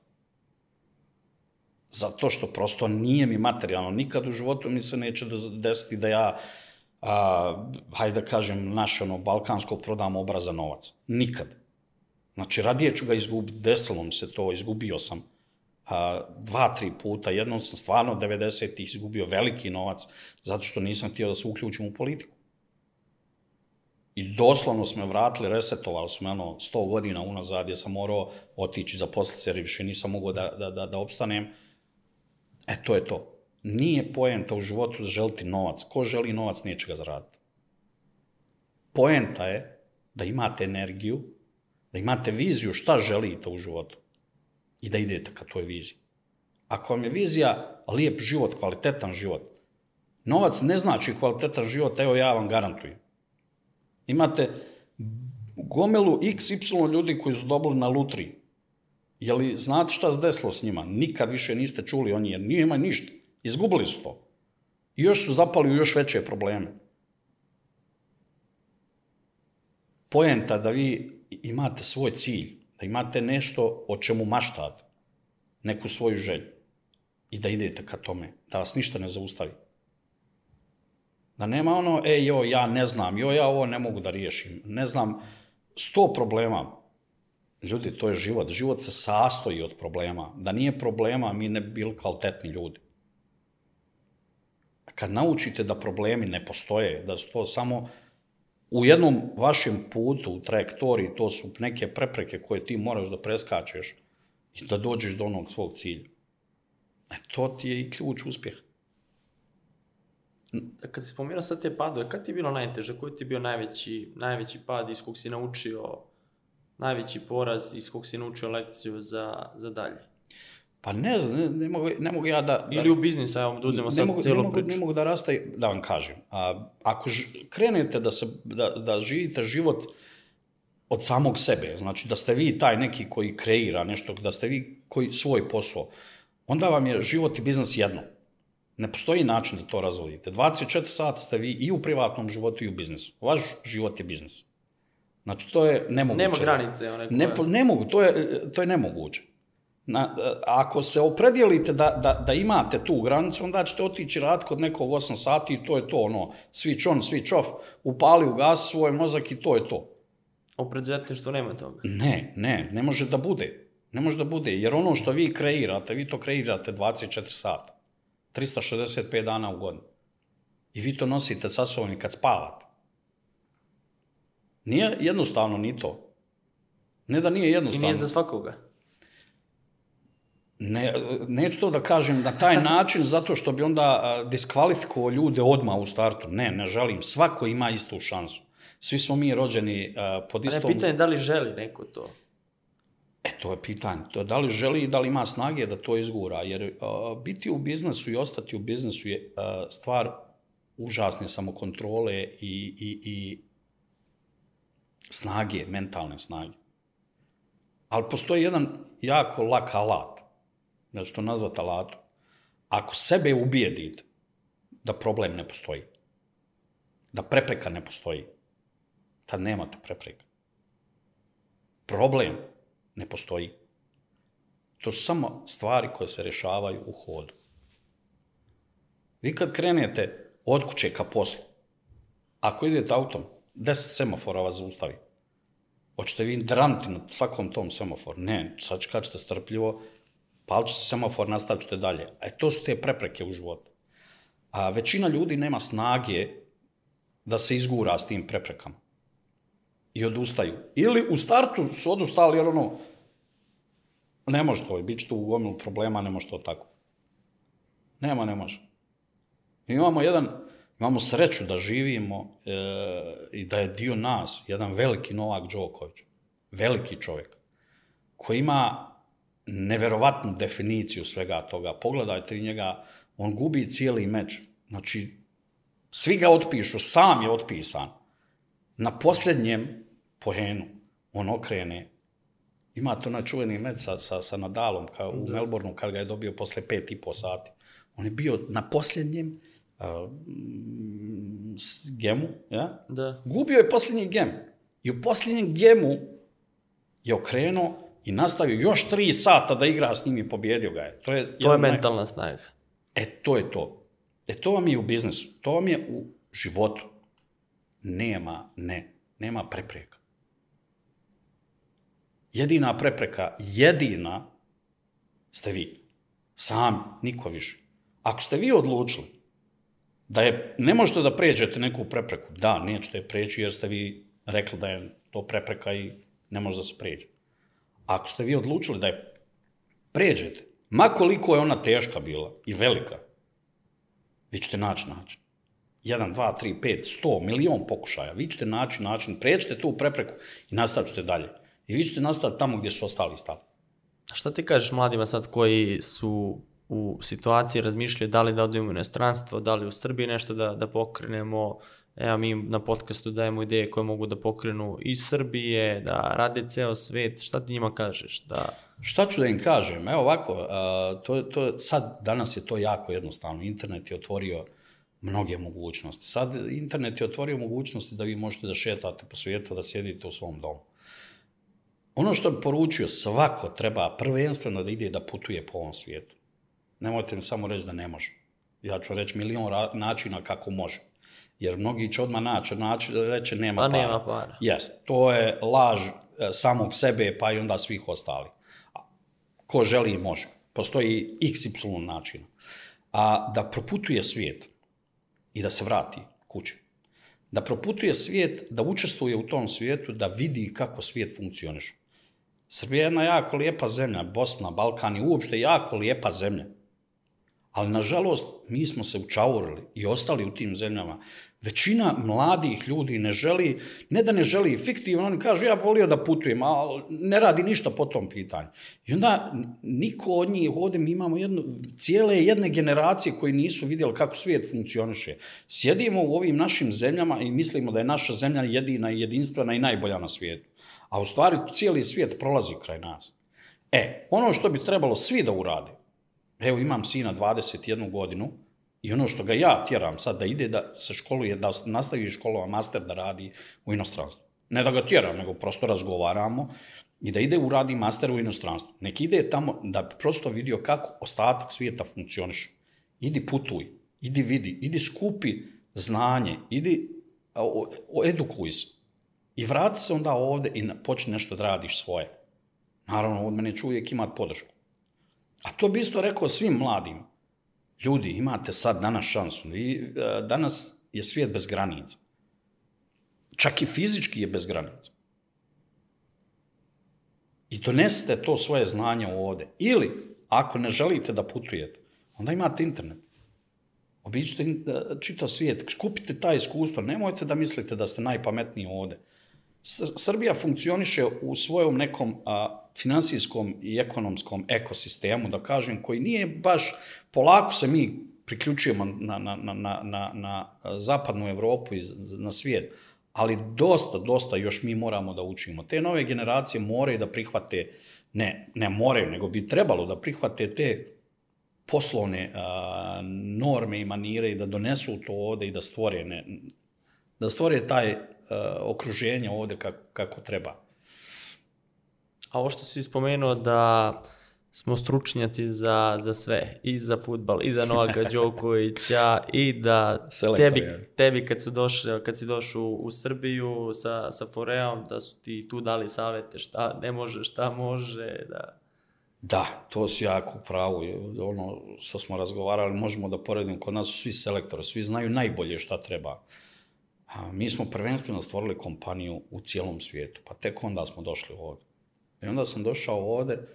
Zato što prosto nije mi materijalno. Nikad u životu mi se neće desiti da ja, a, hajde da kažem, naš ono, balkansko prodam obraza novac. Nikad. Znači, radije ću ga izgubiti, desilo mi se to, izgubio sam a, dva, tri puta. Jednom sam stvarno 90-ih izgubio veliki novac, zato što nisam htio da se uključim u politiku. I doslovno smo vratili, resetovali smo ono 100 godina unazad, gdje sam morao otići za poslice, jer više nisam mogao da, da, da, da opstanem. E, to je to. Nije poenta u životu želiti novac. Ko želi novac, neće ga zaraditi. Poenta je da imate energiju, da imate viziju šta želite u životu i da idete ka toj viziji. Ako vam je vizija lijep život, kvalitetan život, novac ne znači kvalitetan život, evo ja vam garantujem. Imate gomilu XY ljudi koji su dobili na lutriji. Je li znate šta se desilo s njima? Nikad više niste čuli o njih, jer nije ima ništa. Izgubili su to. I još su zapali u još veće probleme. Poenta da vi imate svoj cilj, da imate nešto o čemu maštate, neku svoju želju i da idete ka tome, da vas ništa ne zaustavi. Da nema ono, e, jo, ja ne znam, jo, ja ovo ne mogu da riješim, ne znam, sto problema. Ljudi, to je život. Život se sastoji od problema. Da nije problema, mi ne bi bili kvalitetni ljudi. Kad naučite da problemi ne postoje, da su to samo u jednom vašem putu, u trajektoriji, to su neke prepreke koje ti moraš da preskačeš i da dođeš do onog svog cilja. E, to ti je i ključ uspjeha. Kad si spomenuo sad te padove, kad ti je bilo najteže? Koji ti je bio najveći, najveći pad iz kog si naučio, najveći poraz iz kog si naučio lekciju za, za dalje? Pa ne znam, ne, ne, mogu, ne mogu ja da... da Ili u biznisu, evo, da uzmemo sad mogu, cijelu ne mogu, priču. ne mogu da rastaj, da vam kažem. A, ako ž, krenete da, se, da, da živite život od samog sebe, znači da ste vi taj neki koji kreira nešto, da ste vi koji svoj posao, onda vam je život i biznis jedno. Ne postoji način da to razvodite. 24 sata ste vi i u privatnom životu i u biznisu. Vaš život je biznis. Znači, to je nemoguće. Nema granice, one koje... Ne, ne mogu, to je, to je nemoguće. Na, ako se opredijelite da, da, da imate tu granicu, onda ćete otići rad kod nekog 8 sati i to je to, ono, switch on, switch off, upali, ugasi svoj mozak i to je to. U preduzetništvu nema toga. Ne, ne, ne može da bude. Ne može da bude, jer ono što vi kreirate, vi to kreirate 24 sata. 365 dana u godinu. I vi to nosite sa sobom i kad spavate. Nije jednostavno ni to. Ne da nije I jednostavno. nije za svakoga. Ne, neću to da kažem na taj način zato što bi onda diskvalifikovao ljude odmah u startu. Ne, ne želim. Svako ima istu šansu. Svi smo mi rođeni a, pod ne, istom... pitanje je da li želi neko to. E, to je pitanje. To je da li želi i da li ima snage da to izgura. Jer a, biti u biznesu i ostati u biznesu je a, stvar užasne samokontrole i, i, i snage, mentalne snage. Ali postoji jedan jako lak alat, da ću to nazvati alatom. Ako sebe ubijedite da problem ne postoji, da prepreka ne postoji, tad nemate prepreka. Problem ne postoji. To su samo stvari koje se rešavaju u hodu. Vi kad krenete od kuće ka poslu, ako idete autom, 10 semafora vas zaustavi. Hoćete vi dramiti na svakom tom semaforu? Ne, sad čekaćete strpljivo, palit se semafor, nastavit ćete dalje. E, to su te prepreke u životu. A većina ljudi nema snage da se izgura s tim preprekama. I odustaju. Ili u startu su odustali jer ono, ne može to, bit će tu gomilu problema, ne može to tako. Nema, ne može. Mi imamo jedan, imamo sreću da živimo e, i da je dio nas, jedan veliki Novak Đoković, veliki čovjek, koji ima neverovatnu definiciju svega toga. Pogledajte njega, on gubi cijeli meč. Znači, svi ga otpišu, sam je otpisan. Na posljednjem pohenu on okrene. Ima to na čuveni meč sa, sa, sa Nadalom kao u Melbourneu kad ga je dobio posle pet i po sati. On je bio na posljednjem uh, gemu, ja? Da. Gubio je posljednji gem. I u posljednjem gemu je okrenuo i nastavio još tri sata da igra s njim i pobjedio ga je. To je, To je jedan naj- mentalna snaga. E, to je to. E, to vam je u biznisu. To vam je u životu. Nema, ne, nema prepreka. Jedina prepreka, jedina, ste vi. Sami, niko više. Ako ste vi odlučili da je, ne možete da pređete neku prepreku, da, nećete je preći jer ste vi rekli da je to prepreka i ne može da se pređe. Ako ste vi odlučili da je pređete, ma koliko je ona teška bila i velika, vi ćete naći način. 1, 2, 3, 5, 100, milion pokušaja. Vi ćete naći način, pređete tu prepreku i nastavit ćete dalje. I vi ćete nastaviti tamo gdje su ostali stali. A šta ti kažeš mladima sad koji su u situaciji razmišljaju da li da odemo u inostranstvo, da li u Srbiji nešto da, da pokrenemo, evo mi na podcastu dajemo ideje koje mogu da pokrenu iz Srbije, da rade ceo svet, šta ti njima kažeš? Da... Šta ću da im kažem? Evo ovako, to, to, sad, danas je to jako jednostavno. Internet je otvorio mnoge mogućnosti. Sad, internet je otvorio mogućnosti da vi možete da šetate po svijetu, da sjedite u svom domu. Ono što bi poručio, svako treba prvenstveno da ide da putuje po ovom svijetu. Nemojte mi samo reći da ne može. Ja ću reći milion načina kako može. Jer mnogi će odmah naći, naći reći nema Pa para. nema para. Jest, to je laž e, samog sebe pa i onda svih ostalih. A Ko želi može. Postoji XY načina. A da proputuje svijet i da se vrati kući. Da proputuje svijet, da učestvuje u tom svijetu, da vidi kako svijet funkcioniše. Srbija je jedna jako lijepa zemlja, Bosna, Balkan je uopšte jako lijepa zemlja. Ali, nažalost, mi smo se učaurili i ostali u tim zemljama. Većina mladih ljudi ne želi, ne da ne želi fiktivno, oni kažu ja volio da putujem, ali ne radi ništa po tom pitanju. I onda niko od njih, ovdje mi imamo jednu, cijele jedne generacije koji nisu vidjeli kako svijet funkcioniše. Sjedimo u ovim našim zemljama i mislimo da je naša zemlja jedina i jedinstvena i najbolja na svijetu. A u stvari cijeli svijet prolazi kraj nas. E, ono što bi trebalo svi da urade, Evo imam sina 21 godinu i ono što ga ja tjeram sad da ide da se školuje, da nastavi školova master da radi u inostranstvu. Ne da ga tjeram, nego prosto razgovaramo i da ide u radi master u inostranstvu. Nek ide tamo da prosto vidio kako ostatak svijeta funkcioniše. Idi putuj, idi vidi, idi skupi znanje, idi o, o, edukuj se. I vrati se onda ovde i počni nešto da radiš svoje. Naravno, od mene ću uvijek imati podršku. A to bi isto rekao svim mladima. Ljudi, imate sad danas šansu. Vi, e, danas je svijet bez granica. Čak i fizički je bez granica. I donesite to svoje znanje ovde. Ili, ako ne želite da putujete, onda imate internet. Obiđite e, čitav svijet, skupite ta iskustva, nemojte da mislite da ste najpametniji ovde. Srbija funkcioniše u svojom nekom a, finansijskom i ekonomskom ekosistemu, da kažem, koji nije baš, polako se mi priključujemo na, na, na, na, na, na zapadnu Evropu i na svijet, ali dosta, dosta još mi moramo da učimo. Te nove generacije moraju da prihvate, ne, ne moraju, nego bi trebalo da prihvate te poslovne a, norme i manire i da donesu to ovde i da stvore, ne, da stvore taj a, okruženje ovde kako, kako treba. A ovo što si spomenuo da smo stručnjaci za, za sve, i za futbal, i za Novaka Đokovića, i da Selektor tebi, je. tebi kad, su došli, kad si došao u, u Srbiju sa, sa Foreom, da su ti tu dali savete šta ne može, šta može, da... Da, to si jako. Je, Ono što smo razgovarali, možemo da poredimo, kod nas su svi selektori, svi znaju najbolje šta treba. A mi smo prvenstveno stvorili kompaniju u cijelom svijetu, pa tek onda smo došli ovde. I onda sam došao ovde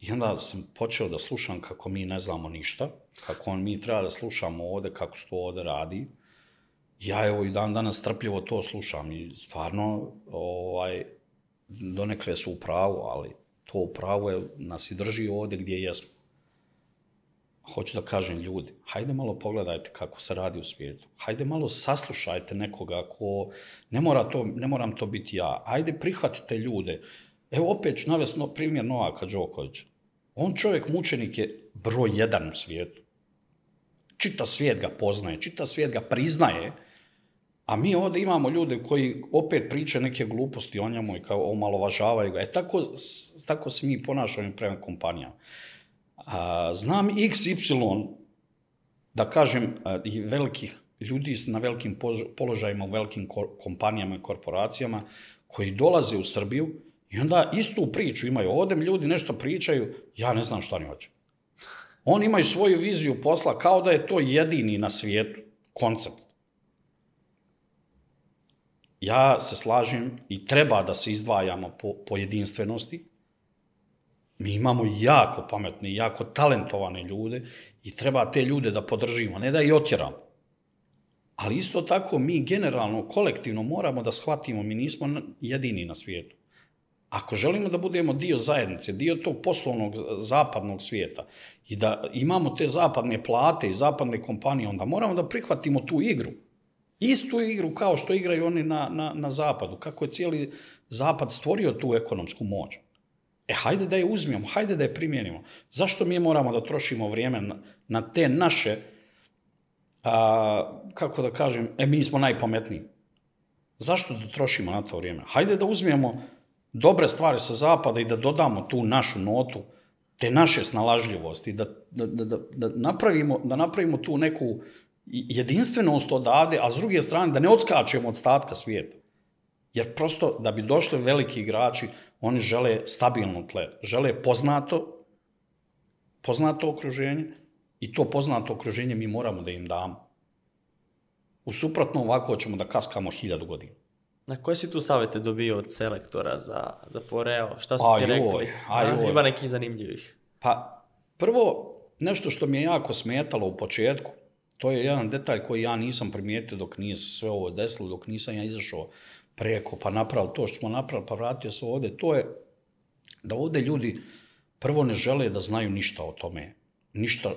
i onda sam počeo da slušam kako mi ne znamo ništa, kako on, mi treba da slušamo ovde, kako se to ovde radi. Ja evo i dan danas strpljivo to slušam i stvarno ovaj, donekle su u pravu, ali to u pravu je, nas i drži ovde gdje jesmo. Hoću da kažem ljudi, hajde malo pogledajte kako se radi u svijetu. Hajde malo saslušajte nekoga ko, ne, mora to, ne moram to biti ja. Hajde prihvatite ljude. Evo opet ću navesti primjer Novaka Đokovića. On čovjek mučenik je broj jedan u svijetu. Čita svijet ga poznaje, čita svijet ga priznaje, a mi ovdje imamo ljude koji opet pričaju neke gluposti o njemu i kao omalovažavaju ga. E tako, tako se mi ponašamo prema kompanijama. A, znam XY, da kažem, i velikih ljudi na velikim položajima u velikim ko- kompanijama i korporacijama koji dolaze u Srbiju i onda istu priču imaju. Ovdje mi ljudi nešto pričaju, ja ne znam šta oni hoće. Oni imaju svoju viziju posla kao da je to jedini na svijetu koncept. Ja se slažem i treba da se izdvajamo po, po jedinstvenosti. Mi imamo jako pametne i jako talentovane ljude i treba te ljude da podržimo, ne da ih otjeramo. Ali isto tako mi generalno, kolektivno moramo da shvatimo, mi nismo jedini na svijetu. Ako želimo da budemo dio zajednice, dio tog poslovnog zapadnog svijeta i da imamo te zapadne plate i zapadne kompanije, onda moramo da prihvatimo tu igru. Istu igru kao što igraju oni na, na, na zapadu. Kako je cijeli zapad stvorio tu ekonomsku moć. E, hajde da je uzmemo, hajde da je primjenimo. Zašto mi moramo da trošimo vrijeme na, na te naše, a, kako da kažem, e, mi smo najpametniji. Zašto da trošimo na to vrijeme? Hajde da uzmemo dobre stvari sa zapada i da dodamo tu našu notu, te naše snalažljivosti, da, da, da, da, da, napravimo, da napravimo tu neku jedinstvenost odavde, a s druge strane da ne odskačemo od statka svijeta. Jer prosto da bi došli veliki igrači, oni žele stabilno tle, žele poznato, poznato okruženje i to poznato okruženje mi moramo da im damo. U suprotno ovako ćemo da kaskamo hiljadu godina. Na koje si tu savete dobio od selektora za, za Foreo? Šta su ti rekli? joj, A, joj. Ima nekih zanimljivih. Pa, prvo, nešto što mi je jako smetalo u početku, to je jedan detalj koji ja nisam primijetio dok nije sve ovo desilo, dok nisam ja izašao preko, pa napravio to što smo napravili, pa vratio se ovde, to je da ovde ljudi prvo ne žele da znaju ništa o tome, ništa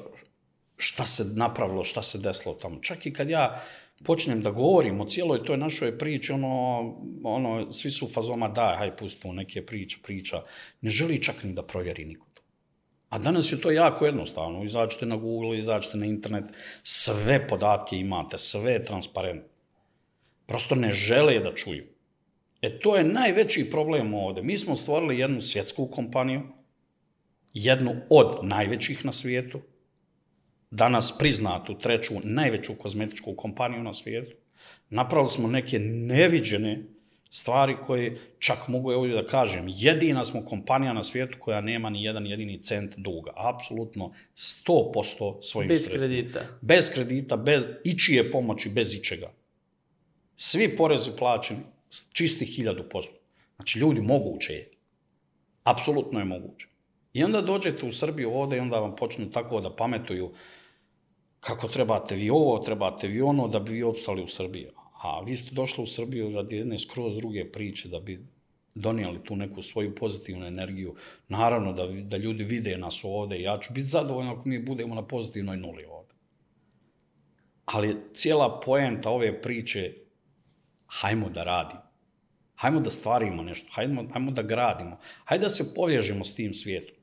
šta se napravilo, šta se desilo tamo. Čak i kad ja počnem da govorim o cijeloj toj našoj priči, ono, ono, svi su fazoma, daj, haj, pustimo neke priče, priča. Ne želi čak ni da provjeri niko to. A danas je to jako jednostavno. Izađete na Google, izađete na internet, sve podatke imate, sve je transparentno. Prosto ne žele da čuju. E to je najveći problem ovde. Mi smo stvorili jednu svjetsku kompaniju, jednu od najvećih na svijetu, danas priznatu treću najveću kozmetičku kompaniju na svijetu. Napravili smo neke neviđene stvari koje, čak mogu ovdje da kažem, jedina smo kompanija na svijetu koja nema ni jedan jedini cent duga. Apsolutno 100% svojim Bez sredstvima. kredita. Bez kredita, bez ičije pomoći, bez ičega. Svi porezi plaćeni, s- čistih 1000%. Znači, ljudi, moguće je. Apsolutno je moguće. I onda dođete u Srbiju ovde i onda vam počnu tako da pametuju kako trebate vi ovo, trebate vi ono, da bi vi opstali u Srbiji. A vi ste došli u Srbiju radi jedne skroz druge priče, da bi donijeli tu neku svoju pozitivnu energiju. Naravno da, da ljudi vide nas ovde ja ću biti zadovoljan ako mi budemo na pozitivnoj nuli ovde. Ali cijela poenta ove priče, hajmo da radimo. Hajmo da stvarimo nešto, hajmo, hajmo da gradimo, hajde da se povježemo s tim svijetom.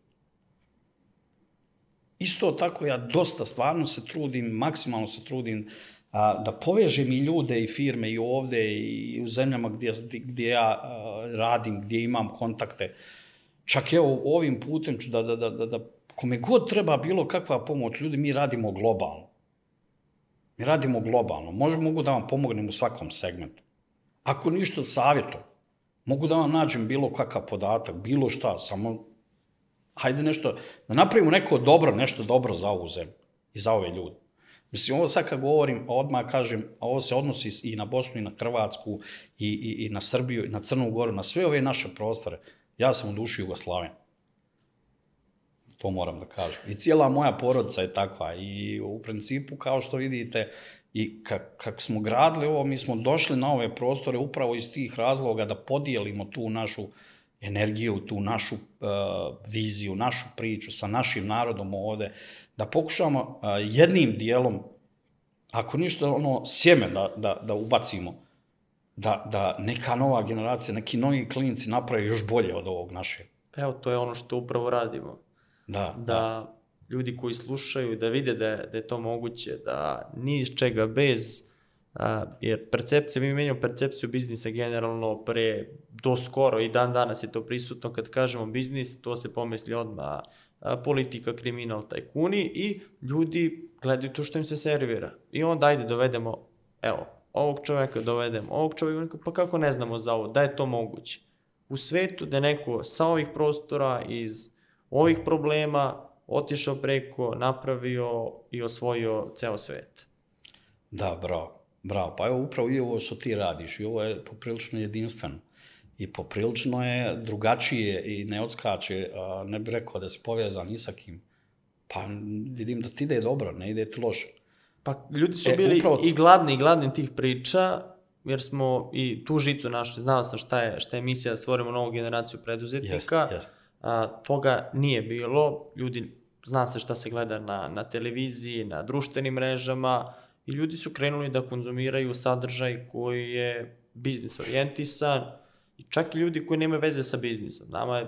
Isto tako ja dosta stvarno se trudim, maksimalno se trudim a, da povežem i ljude i firme i ovde i u zemljama gdje, gdje ja a, radim, gdje imam kontakte. Čak evo ovim putem ću da, da, da, da, da kome god treba bilo kakva pomoć, ljudi, mi radimo globalno. Mi radimo globalno. Možemo, mogu da vam pomognem u svakom segmentu. Ako ništa savjetom, mogu da vam nađem bilo kakav podatak, bilo šta, samo hajde nešto, da napravimo neko dobro, nešto dobro za ovu zemlju i za ove ljude. Mislim, ovo sad kad govorim, odmah kažem, a ovo se odnosi i na Bosnu i na Hrvatsku i, i, i na Srbiju i na Crnu Goru, na sve ove naše prostore. Ja sam u duši Jugoslaven. To moram da kažem. I cijela moja porodica je takva. I u principu, kao što vidite, i kak, kako smo gradili ovo, mi smo došli na ove prostore upravo iz tih razloga da podijelimo tu našu energiju, tu našu uh, viziju, našu priču sa našim narodom ovde, da pokušamo uh, jednim dijelom, ako ništa, ono, sjeme da, da, da ubacimo, da, da neka nova generacija, neki novi klinci naprave još bolje od ovog našeg. Evo, to je ono što upravo radimo. Da, Da, da ljudi koji slušaju, da vide da da je to moguće, da ni iz čega bez, a, jer percepcija, mi menjamo percepciju biznisa generalno pre, do skoro i dan danas je to prisutno, kad kažemo biznis, to se pomisli odmah politika, kriminal, tajkuni i ljudi gledaju to što im se servira. I onda ajde dovedemo, evo, ovog čoveka dovedemo, ovog čoveka, pa kako ne znamo za ovo, da je to moguće. U svetu da neko sa ovih prostora iz ovih problema otišao preko, napravio i osvojio ceo svet. Da, bravo. Bravo. Pa evo upravo i ovo što ti radiš i ovo je poprilično jedinstveno. I poprilično je drugačije i ne odskače, ne bih rekao da si povezan ni sa kim. Pa vidim da ti ide dobro, ne ide ti loše. Pa ljudi su E, bili upravo- i gladni i gladni tih priča, jer smo i tu žicu našli, znao sam šta je, šta je misija da stvorimo novu generaciju preduzetnika. Jeste, jeste. A, toga nije bilo, ljudi, zna se šta se gleda na, na televiziji, na društvenim mrežama i ljudi su krenuli da konzumiraju sadržaj koji je biznis orijentisan i čak i ljudi koji nemaju veze sa biznisom. Nama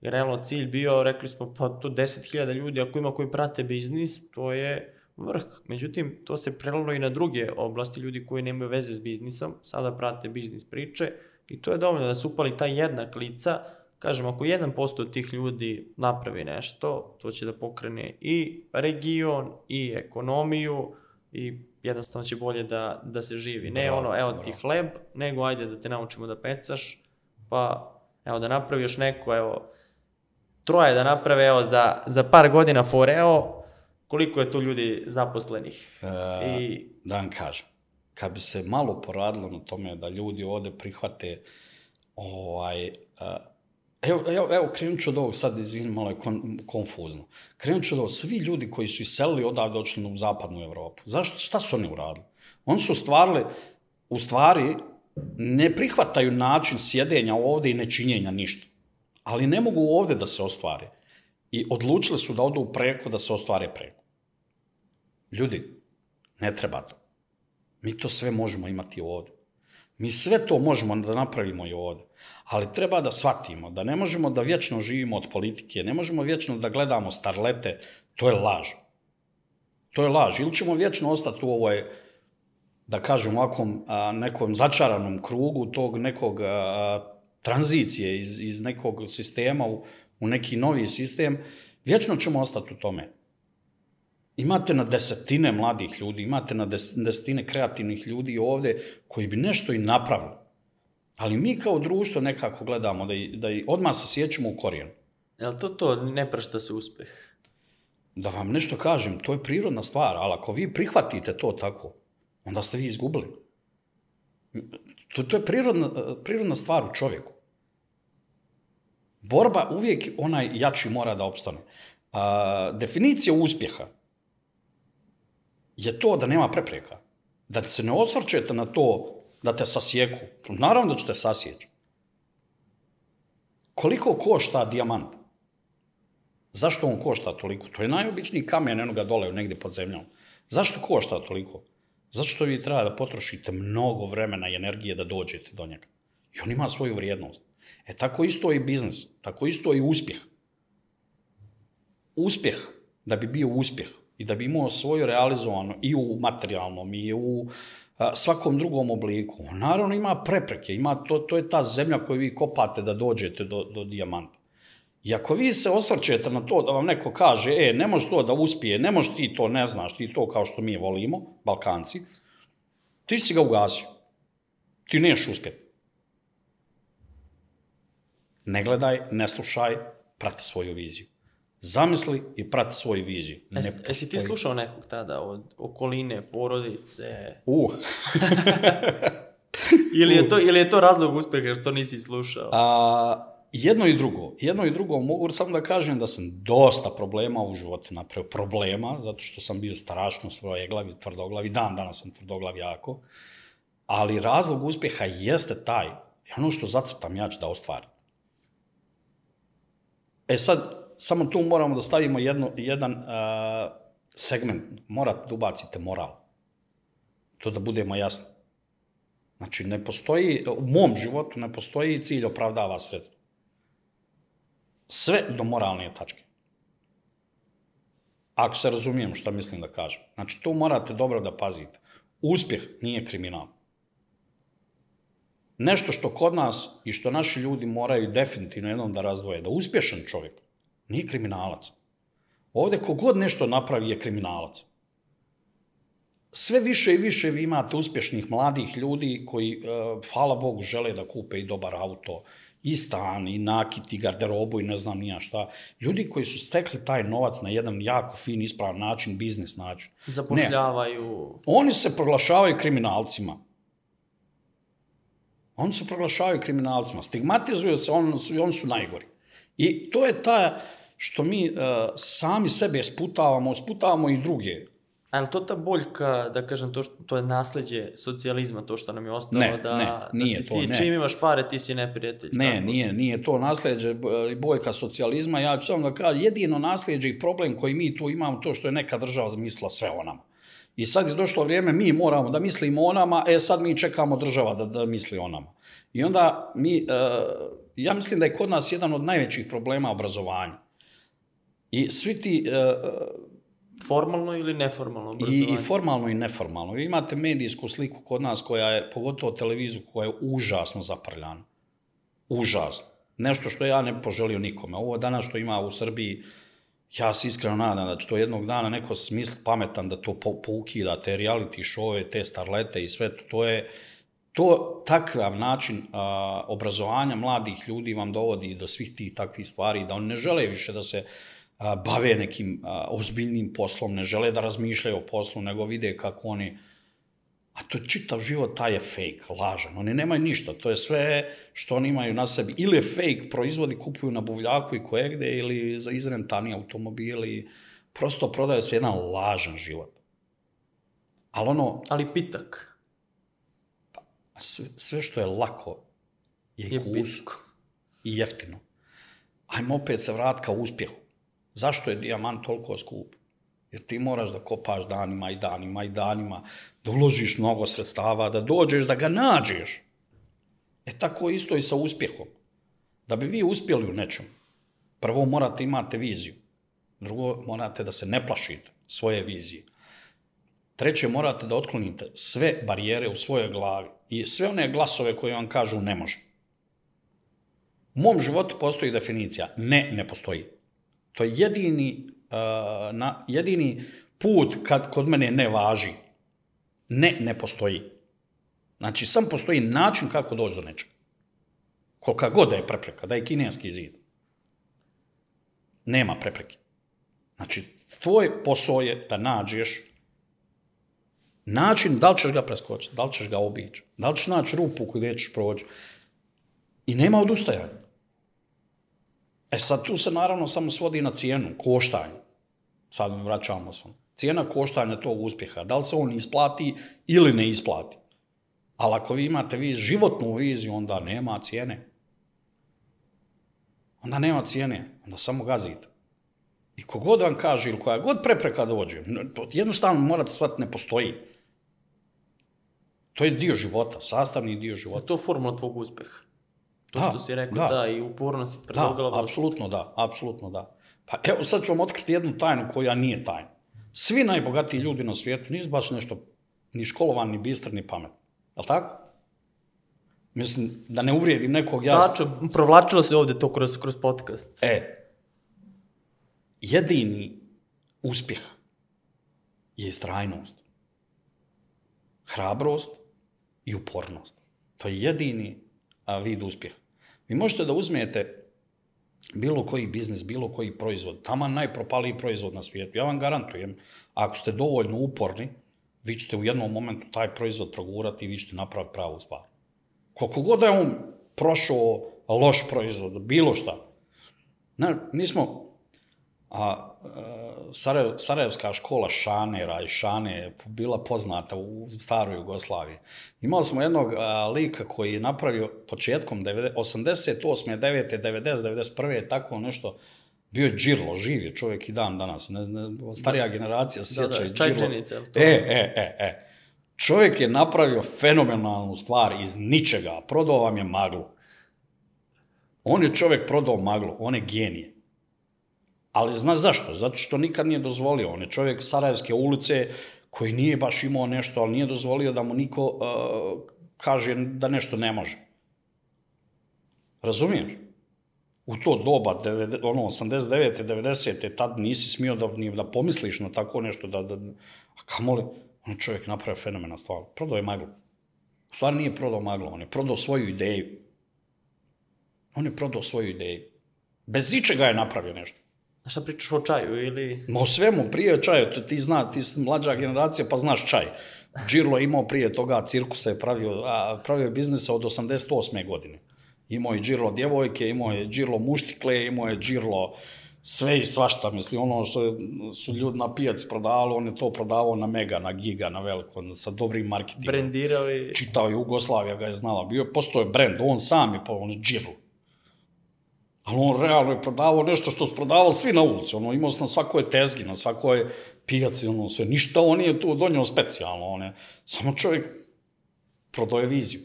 je realno cilj bio, rekli smo, pa to 10.000 ljudi, ako ima koji prate biznis, to je vrh. Međutim, to se prelalo i na druge oblasti, ljudi koji nemaju veze s biznisom, sada prate biznis priče i to je dovoljno da se upali ta jednak lica, kažem, ako 1% od tih ljudi napravi nešto, to će da pokrene i region, i ekonomiju, i jednostavno će bolje da, da se živi. Ne Bravo, ono, evo ti bravo. hleb, nego ajde da te naučimo da pecaš, pa evo da napravi još neko, evo, troje da naprave, evo, za, za par godina foreo, koliko je tu ljudi zaposlenih. E, I da vam kažem, kad bi se malo poradilo na tome da ljudi ovde prihvate ovaj, a, evo, evo, evo krenut ću od ovog, sad izvini, malo je kon, konfuzno. Krenut ću od ovog, svi ljudi koji su iselili odavde odšli u zapadnu Evropu, zašto, šta su oni uradili? Oni su stvarili, u stvari, ne prihvataju način sjedenja ovde i nečinjenja ništa. Ali ne mogu ovde da se ostvare. I odlučili su da odu preko, da se ostvare preko. Ljudi, ne treba to. Mi to sve možemo imati ovde. Mi sve to možemo da napravimo i ovde. Ali treba da shvatimo da ne možemo da vječno živimo od politike, ne možemo vječno da gledamo starlete, to je laž. To je laž. Ili ćemo vječno ostati u ovoj, da kažem, ovakvom nekom začaranom krugu tog nekog a, tranzicije iz, iz nekog sistema u, u neki novi sistem, vječno ćemo ostati u tome. Imate na desetine mladih ljudi, imate na des, desetine kreativnih ljudi ovde koji bi nešto i napravili. Ali mi kao društvo nekako gledamo da, i, da i odmah se sjećamo u korijen. jel to to, ne prašta se uspeh? Da vam nešto kažem, to je prirodna stvar, ali ako vi prihvatite to tako, onda ste vi izgubili. To, to je prirodna, prirodna stvar u čovjeku. Borba uvijek onaj jači mora da opstane. A, definicija uspjeha je to da nema prepreka. Da se ne osvrćete na to da te sasjeku. Naravno da ćete sasjeći. Koliko košta dijamant? Zašto on košta toliko? To je najobičniji kamen, eno ga dole negdje pod zemljom. Zašto košta toliko? Zato što vi treba da potrošite mnogo vremena i energije da dođete do njega. I on ima svoju vrijednost. E tako isto i biznis, tako isto i uspjeh. Uspjeh, da bi bio uspjeh i da bi imao svoju realizovano i u materijalnom i u svakom drugom obliku, naravno ima prepreke, ima to, to je ta zemlja koju vi kopate da dođete do, do dijamanta. I ako vi se osvrćete na to da vam neko kaže, e, ne može to da uspije, ne možeš ti to, ne znaš ti to kao što mi volimo, Balkanci, ti si ga ugasio. Ti neš uspjeti. Ne gledaj, ne slušaj, prati svoju viziju. Zamisli i prati svoju viziju. Ne Es, jesi ti slušao nekog tada od okoline, porodice? Uh, Ili je to, ili je to razlog uspjeha što nisi slušao? A, jedno i drugo. Jedno i drugo. Mogu samo da kažem da sam dosta problema u životu napravio. Problema, zato što sam bio strašno svojeglavi, tvrdoglavi. Dan danas sam tvrdoglav jako. Ali razlog uspjeha jeste taj. Ono što zacrtam ja ću da ostvarim. E sad, samo tu moramo da stavimo jedno, jedan uh, segment. Morate da ubacite moral. To da budemo jasni. Znači, ne postoji, u mom životu ne postoji cilj opravdava sredstvo. Sve do moralne tačke. Ako se razumijemo šta mislim da kažem. Znači, tu morate dobro da pazite. Uspjeh nije kriminal. Nešto što kod nas i što naši ljudi moraju definitivno jednom da razdvoje, da uspješan čovjek nije kriminalac. Ovdje kogod nešto napravi je kriminalac sve više i više vi imate uspješnih mladih ljudi koji, e, hvala Bogu, žele da kupe i dobar auto, i stan, i nakit, i garderobu, i ne znam nija šta. Ljudi koji su stekli taj novac na jedan jako fin, ispravan način, biznis način. Ne, Zapošljavaju... oni se proglašavaju kriminalcima. Oni se proglašavaju kriminalcima. Stigmatizuju se, on, oni su najgori. I to je ta što mi uh, sami sebe sputavamo, sputavamo i druge. A je to ta boljka, da kažem, to, što, to je nasljeđe socijalizma, to što nam je ostalo, Ne, da, ne, da nije si to, ti, ne. čim imaš pare, ti si neprijatelj. Ne, tako? nije, nije to nasljeđe b- i boljka socijalizma. Ja ću samo da kažem, jedino nasljeđe i problem koji mi tu imamo, to što je neka država mislila sve o nama. I sad je došlo vrijeme, mi moramo da mislimo o nama, e sad mi čekamo država da, da misli o nama. I onda mi, e, ja mislim da je kod nas jedan od najvećih problema obrazovanja. I svi ti, e, Formalno ili neformalno i, obrazovanje? i formalno i neformalno. Vi imate medijsku sliku kod nas koja je, pogotovo televiziju, koja je užasno zaprljana. Užasno. Nešto što ja ne poželio nikome. Ovo danas što ima u Srbiji, ja se iskreno nadam da će to jednog dana neko smisl pametan da to po, poukida, te reality showe, te starlete i sve to, to je to takav način a, obrazovanja mladih ljudi vam dovodi do svih tih takvih stvari, da oni ne žele više da se a, bave nekim a, ozbiljnim poslom, ne žele da razmišljaju o poslu, nego vide kako oni A to čitav život, taj je fake, lažan. Oni nemaju ništa, to je sve što oni imaju na sebi. Ili je fake, proizvodi kupuju na buvljaku i kojegde, ili za izrentani automobili. Prosto prodaje se jedan lažan život. Ali ono, Ali pitak sve, sve što je lako je, je je kus pitak. i jeftino. Ajmo opet se vrat ka uspjehu. Zašto je dijamant toliko skup? Jer ti moraš da kopaš danima i danima i danima, da uložiš mnogo sredstava, da dođeš, da ga nađeš. E tako isto i sa uspjehom. Da bi vi uspjeli u nečem, prvo morate imate viziju. Drugo, morate da se ne plašite svoje vizije. Treće, morate da otklonite sve barijere u svojoj glavi i sve one glasove koje vam kažu ne može. U mom životu postoji definicija ne, ne postoji. To je jedini, uh, na, jedini put kad kod mene ne važi. Ne, ne postoji. Znači, sam postoji način kako doći do nečega. Kolika god da je prepreka, da je kineski zid. Nema prepreke. Znači, tvoj posao je da nađeš način da li ćeš ga preskočiti, da li ćeš ga obići, da li ćeš naći rupu gdje ćeš proći. I nema odustajanja. E sad tu se naravno samo svodi na cijenu, koštanje. Sad vraćamo se. Cijena koštanja tog uspjeha, da li se on isplati ili ne isplati. Ali ako vi imate vi životnu viziju, onda nema cijene. Onda nema cijene, onda samo gazite. I kogod vam kaže ili koja god prepreka dođe, jednostavno morate shvatiti ne postoji. To je dio života, sastavni dio Je života. to formula tvog uspjeha? To Da, što si rekao, da. da, i upornost i Da, tvrdoglavost. apsolutno da, apsolutno da. Pa evo sad ću vam otkriti jednu tajnu koja nije tajna. Svi najbogatiji ljudi na svijetu nisu baš nešto ni školovan, ni bistr, ni pamet. Je tako? Mislim, da ne uvrijedim nekog, ja... Tačno, provlačilo se ovdje to kroz, kroz podcast. E, jedini uspjeh je istrajnost, hrabrost i upornost. To je jedini a, vid uspjeha. Vi možete da uzmete bilo koji biznis, bilo koji proizvod, tamo najpropaliji proizvod na svijetu. Ja vam garantujem, ako ste dovoljno uporni, vi ćete u jednom momentu taj proizvod progurati i vi ćete napraviti pravu stvar. Koliko god da je on prošao loš proizvod, bilo šta. Ne, mi smo, a, Sarajev, Sarajevska škola Šanera i Šane je bila poznata u staroj Jugoslaviji. Imali smo jednog a, lika koji je napravio početkom 88. 9. 90. 91. tako nešto, bio je Džirlo, živ je čovjek i dan danas. Ne, ne, starija generacija se Da, sjeća da, i čajčenica, to. E, e, e, e. Čovjek je napravio fenomenalnu stvar iz ničega. Prodao vam je maglu. On je čovjek prodao maglu, on je genije. Ali zna zašto? Zato što nikad nije dozvolio. On je čovjek Sarajevske ulice koji nije baš imao nešto, ali nije dozvolio da mu niko uh, kaže da nešto ne može. Razumiješ? U to doba, ono, 89. 90. tad nisi smio da, ni da pomisliš na tako nešto, da, da, a kamoli, on je čovjek napravio fenomena stvar. Prodao je maglu. U stvari nije prodao maglu, on je prodao svoju ideju. On je prodao svoju ideju. Bez ičega je napravio nešto. Šta pričaš o čaju ili... Ma o svemu, prije čaja, to ti zna, ti si mlađa generacija, pa znaš čaj. Džirlo je imao prije toga, cirkusa je pravio, a, pravio je biznisa od 88. godine. Imao je Džirlo djevojke, imao je Džirlo muštikle, imao je Džirlo sve i svašta, mislim, ono što je, su ljudi na pijaci prodavali, on je to prodavao na mega, na giga, na veliko, sa dobrim marketingom. Brendirao i... Čitao je Jugoslavija, ga je znala. Bio je, postoje brend, on sam je po on je Džirlo. Ali on realno je prodavao nešto što su prodavali svi na ulici. Ono, imao se na svakoj tezgi, na svakoj pijaci, ono sve. Ništa on nije tu donio specijalno. On je, samo čovjek prodao je viziju.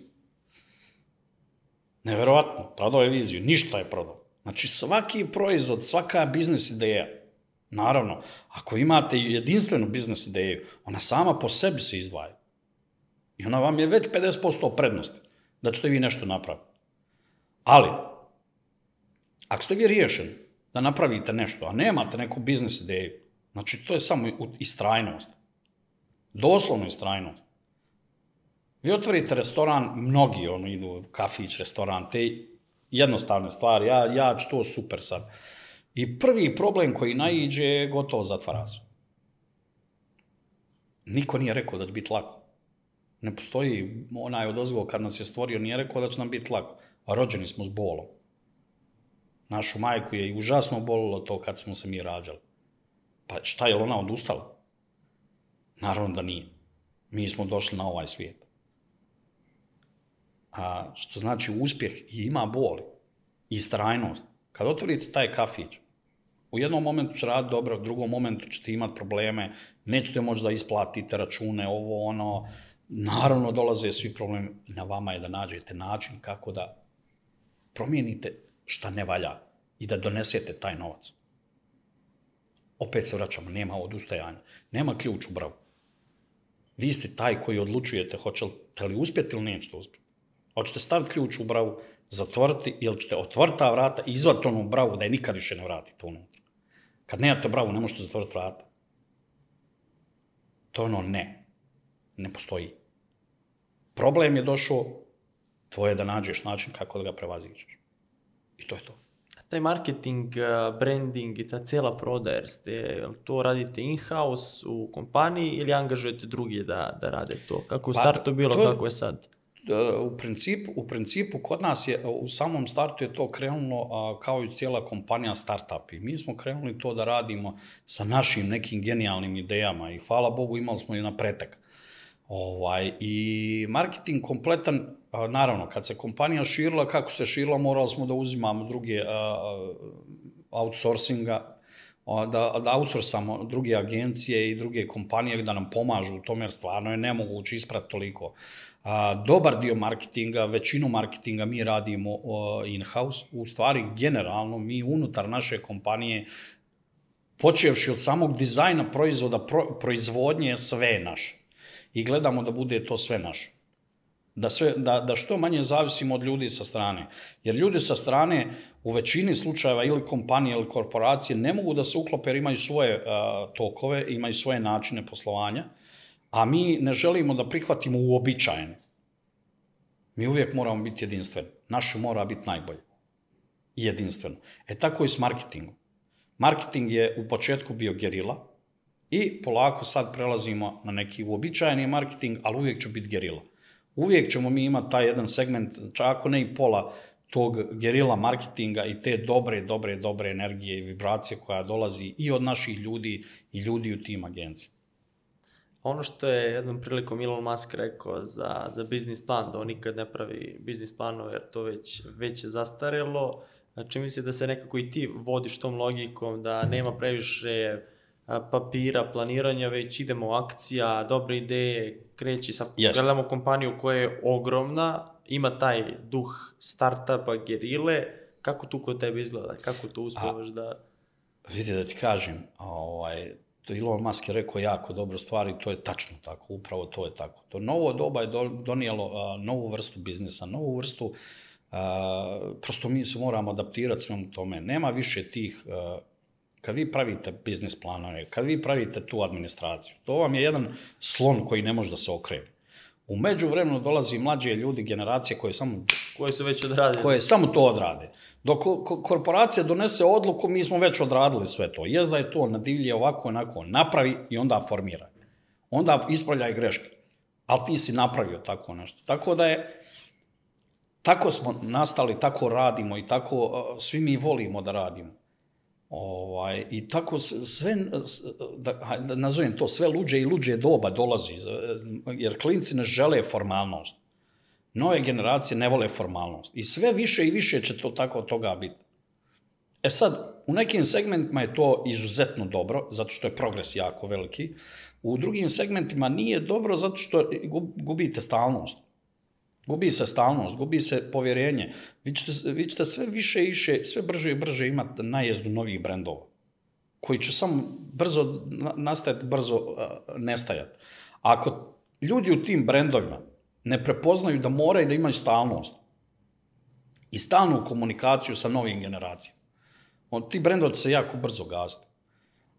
Neverovatno, prodao je viziju. Ništa je prodao. Znači, svaki proizvod, svaka biznis ideja, naravno, ako imate jedinstvenu biznis ideju, ona sama po sebi se izdvaja. I ona vam je već 50% prednosti da ćete vi nešto napraviti. Ali, ako ste vi riješeni da napravite nešto, a nemate neku biznis ideju, znači to je samo istrajnost. Doslovno istrajnost. Vi otvorite restoran, mnogi ono idu kafić, restoran, te jednostavne stvari, ja, ja ću to super sad. I prvi problem koji naiđe je gotovo zatvara se. Niko nije rekao da će biti lako. Ne postoji onaj od kad nas je stvorio, nije rekao da će nam biti lako. A rođeni smo s bolom. Našu majku je užasno bolilo to kad smo se mi rađali. Pa šta je ona odustala? Naravno da nije. Mi smo došli na ovaj svijet. A što znači uspjeh i ima boli. I strajnost. Kad otvorite taj kafić, u jednom momentu će raditi dobro, u drugom momentu ćete imati probleme, nećete moći da isplatite račune, ovo, ono, naravno dolaze svi problemi i na vama je da nađete način kako da promijenite šta ne valja i da donesete taj novac. Opet se vraćamo, nema odustajanja, nema ključ u bravu. Vi ste taj koji odlučujete hoćete li uspjeti ili nećete uspjeti. Hoćete staviti ključ u bravu, zatvoriti ili ćete otvoriti ta vrata i izvati onu bravu da je nikad više ne vratite unutra. Kad nemate bravu, ne možete zatvoriti vrata. To ono ne. Ne postoji. Problem je došao, tvoje je da nađeš način kako da ga prevaziđeš. I to je to. A taj marketing, eh, branding i ta cijela prodaja, jer ste, to radite in-house u kompaniji ili angažujete drugi da, da rade to? Kako je u Pa, startu bilo, to je- kako je sad? E, u principu, u principu kod nas je, u samom startu je to krenulo a, kao i cijela kompanija startup i mi smo krenuli to da radimo sa našim nekim genijalnim idejama i hvala Bogu imali smo i napretak. Ovaj, I marketing kompletan, naravno, kad se kompanija širila, kako se širila, morali smo da uzimamo druge a, outsourcinga, da, da outsourcamo druge agencije i druge kompanije da nam pomažu u tome, jer stvarno je nemoguće isprati toliko. A, dobar dio marketinga, većinu marketinga mi radimo in-house. U stvari, generalno, mi unutar naše kompanije, počevši od samog dizajna proizvoda, pro, proizvodnje, sve je naš. I gledamo da bude to sve naše. Da, sve, da, da što manje zavisimo od ljudi sa strane. Jer ljudi sa strane u većini slučajeva ili kompanije ili korporacije ne mogu da se uklope jer imaju svoje a, tokove, imaju svoje načine poslovanja, a mi ne želimo da prihvatimo uobičajene. Mi uvijek moramo biti jedinstveni. Naše mora biti najbolje. I jedinstveno. E tako i s marketingom. Marketing je u početku bio gerila i polako sad prelazimo na neki uobičajeni marketing, ali uvijek će biti gerila. Uvijek ćemo mi imati taj jedan segment, ako ne i pola tog gerila marketinga i te dobre, dobre, dobre energije i vibracije koja dolazi i od naših ljudi i ljudi u tim agencijama. Ono što je jednom prilikom Elon Musk rekao za, za biznis plan, da on nikad ne pravi biznis planove jer to već, već je zastarelo, znači misli da se nekako i ti vodiš tom logikom, da nema previše papira, planiranja, već idemo akcija, dobre ideje, kreći sa, Jest. gledamo kompaniju koja je ogromna, ima taj duh startupa, gerile, kako tu kod tebe izgleda, kako to uspevaš da... Vidi da ti kažem, ovaj, to Elon Musk je rekao jako dobro stvari, to je tačno tako, upravo to je tako. To novo doba je do- donijelo a, novu vrstu biznisa, novu vrstu, a, prosto mi se moramo adaptirati svemu tome. Nema više tih, a, kad vi pravite biznis planove, kad vi pravite tu administraciju, to vam je jedan slon koji ne može da se okrene. U međuvremenu dolazi mlađe ljudi, generacije koje samo koje su već odradili. koje samo to odrade. Dok ko- ko- korporacija donese odluku, mi smo već odradili sve to. Jest da je to na divlje ovako, onako, napravi i onda formira. Onda ispravljaj greške. Ali ti si napravio tako nešto. Tako da je, tako smo nastali, tako radimo i tako svi mi volimo da radimo. Ovaj, I tako sve, da, da nazovem to, sve luđe i luđe doba dolazi, jer klinci ne žele formalnost. Nove generacije ne vole formalnost. I sve više i više će to tako toga biti. E sad, u nekim segmentima je to izuzetno dobro, zato što je progres jako veliki. U drugim segmentima nije dobro zato što gub- gubite stalnost. Gubi se stalnost, gubi se povjerenje. Vi ćete, vi ćete sve više i više, sve brže i brže imati najezdu novih brendova koji će samo brzo na- nastajati, brzo uh, nestajati. Ako ljudi u tim brendovima ne prepoznaju da moraju da imaju stalnost i stalnu komunikaciju sa novim generacijama, on, ti brendovi se jako brzo gasiti.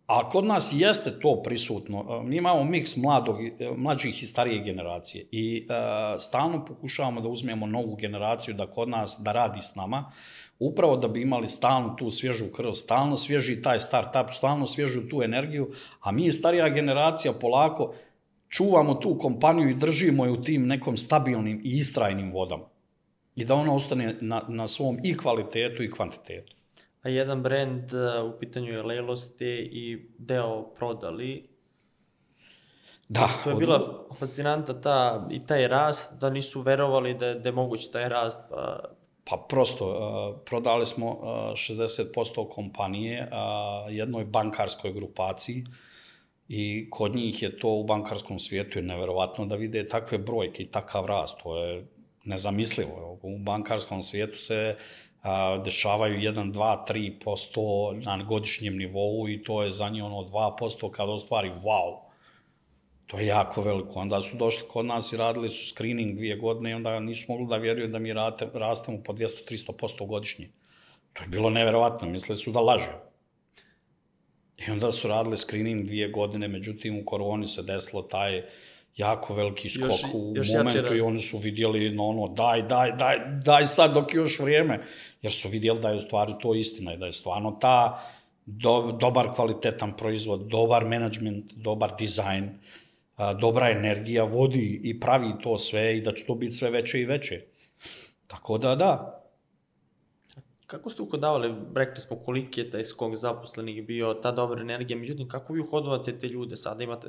A kod nas jeste to prisutno. Mi imamo miks mladog, i- mlađih i starije generacije i uh, stalno pokušavamo da uzmemo novu generaciju da kod nas, da radi s nama, upravo da bi imali stalno tu svježu krv, stalno svježi taj start-up, stalno svježu tu energiju, a mi starija generacija polako čuvamo tu kompaniju i držimo je u tim nekom stabilnim i istrajnim vodama. I da ona ostane na, na svom i kvalitetu i kvantitetu. A jedan brand uh, u pitanju je Lelo ste i deo prodali. Da, To je od- bila fascinanta ta, i taj rast, da nisu verovali da, da je moguć taj rast. Pa, Pa prosto, uh, prodali smo uh, 60% kompanije uh, jednoj bankarskoj grupaciji i kod njih je to u bankarskom svijetu je neverovatno da vide takve brojke i takav rast. To je nezamislivo. U bankarskom svijetu se dešavaju 1, 2, 3% na godišnjem nivou i to je za njih ono 2% kada ostvari wow. To je jako veliko. Onda su došli kod nas i radili su screening dvije godine i onda nisu mogli da vjeruju da mi rate, rastemo po 200-300% godišnje. To je bilo neverovatno, mislili su da lažu. I onda su radili screening dvije godine, međutim u koroni se desilo taj jako veliki skok Još- u još momentu i oni su vidjeli no, ono, daj, daj, daj, daj sad dok je još vrijeme. Jer su vidjeli da je u stvari to istina i da je stvarno ta do, dobar kvalitetan proizvod, dobar management, dobar dizajn, a, dobra energija vodi i pravi to sve i da će to biti sve veće i veće. Tako da, da, kako ste uhodavali, rekli smo koliki je taj skok zaposlenih bio, ta dobra energija, međutim, kako vi uhodavate te ljude? Sada imate,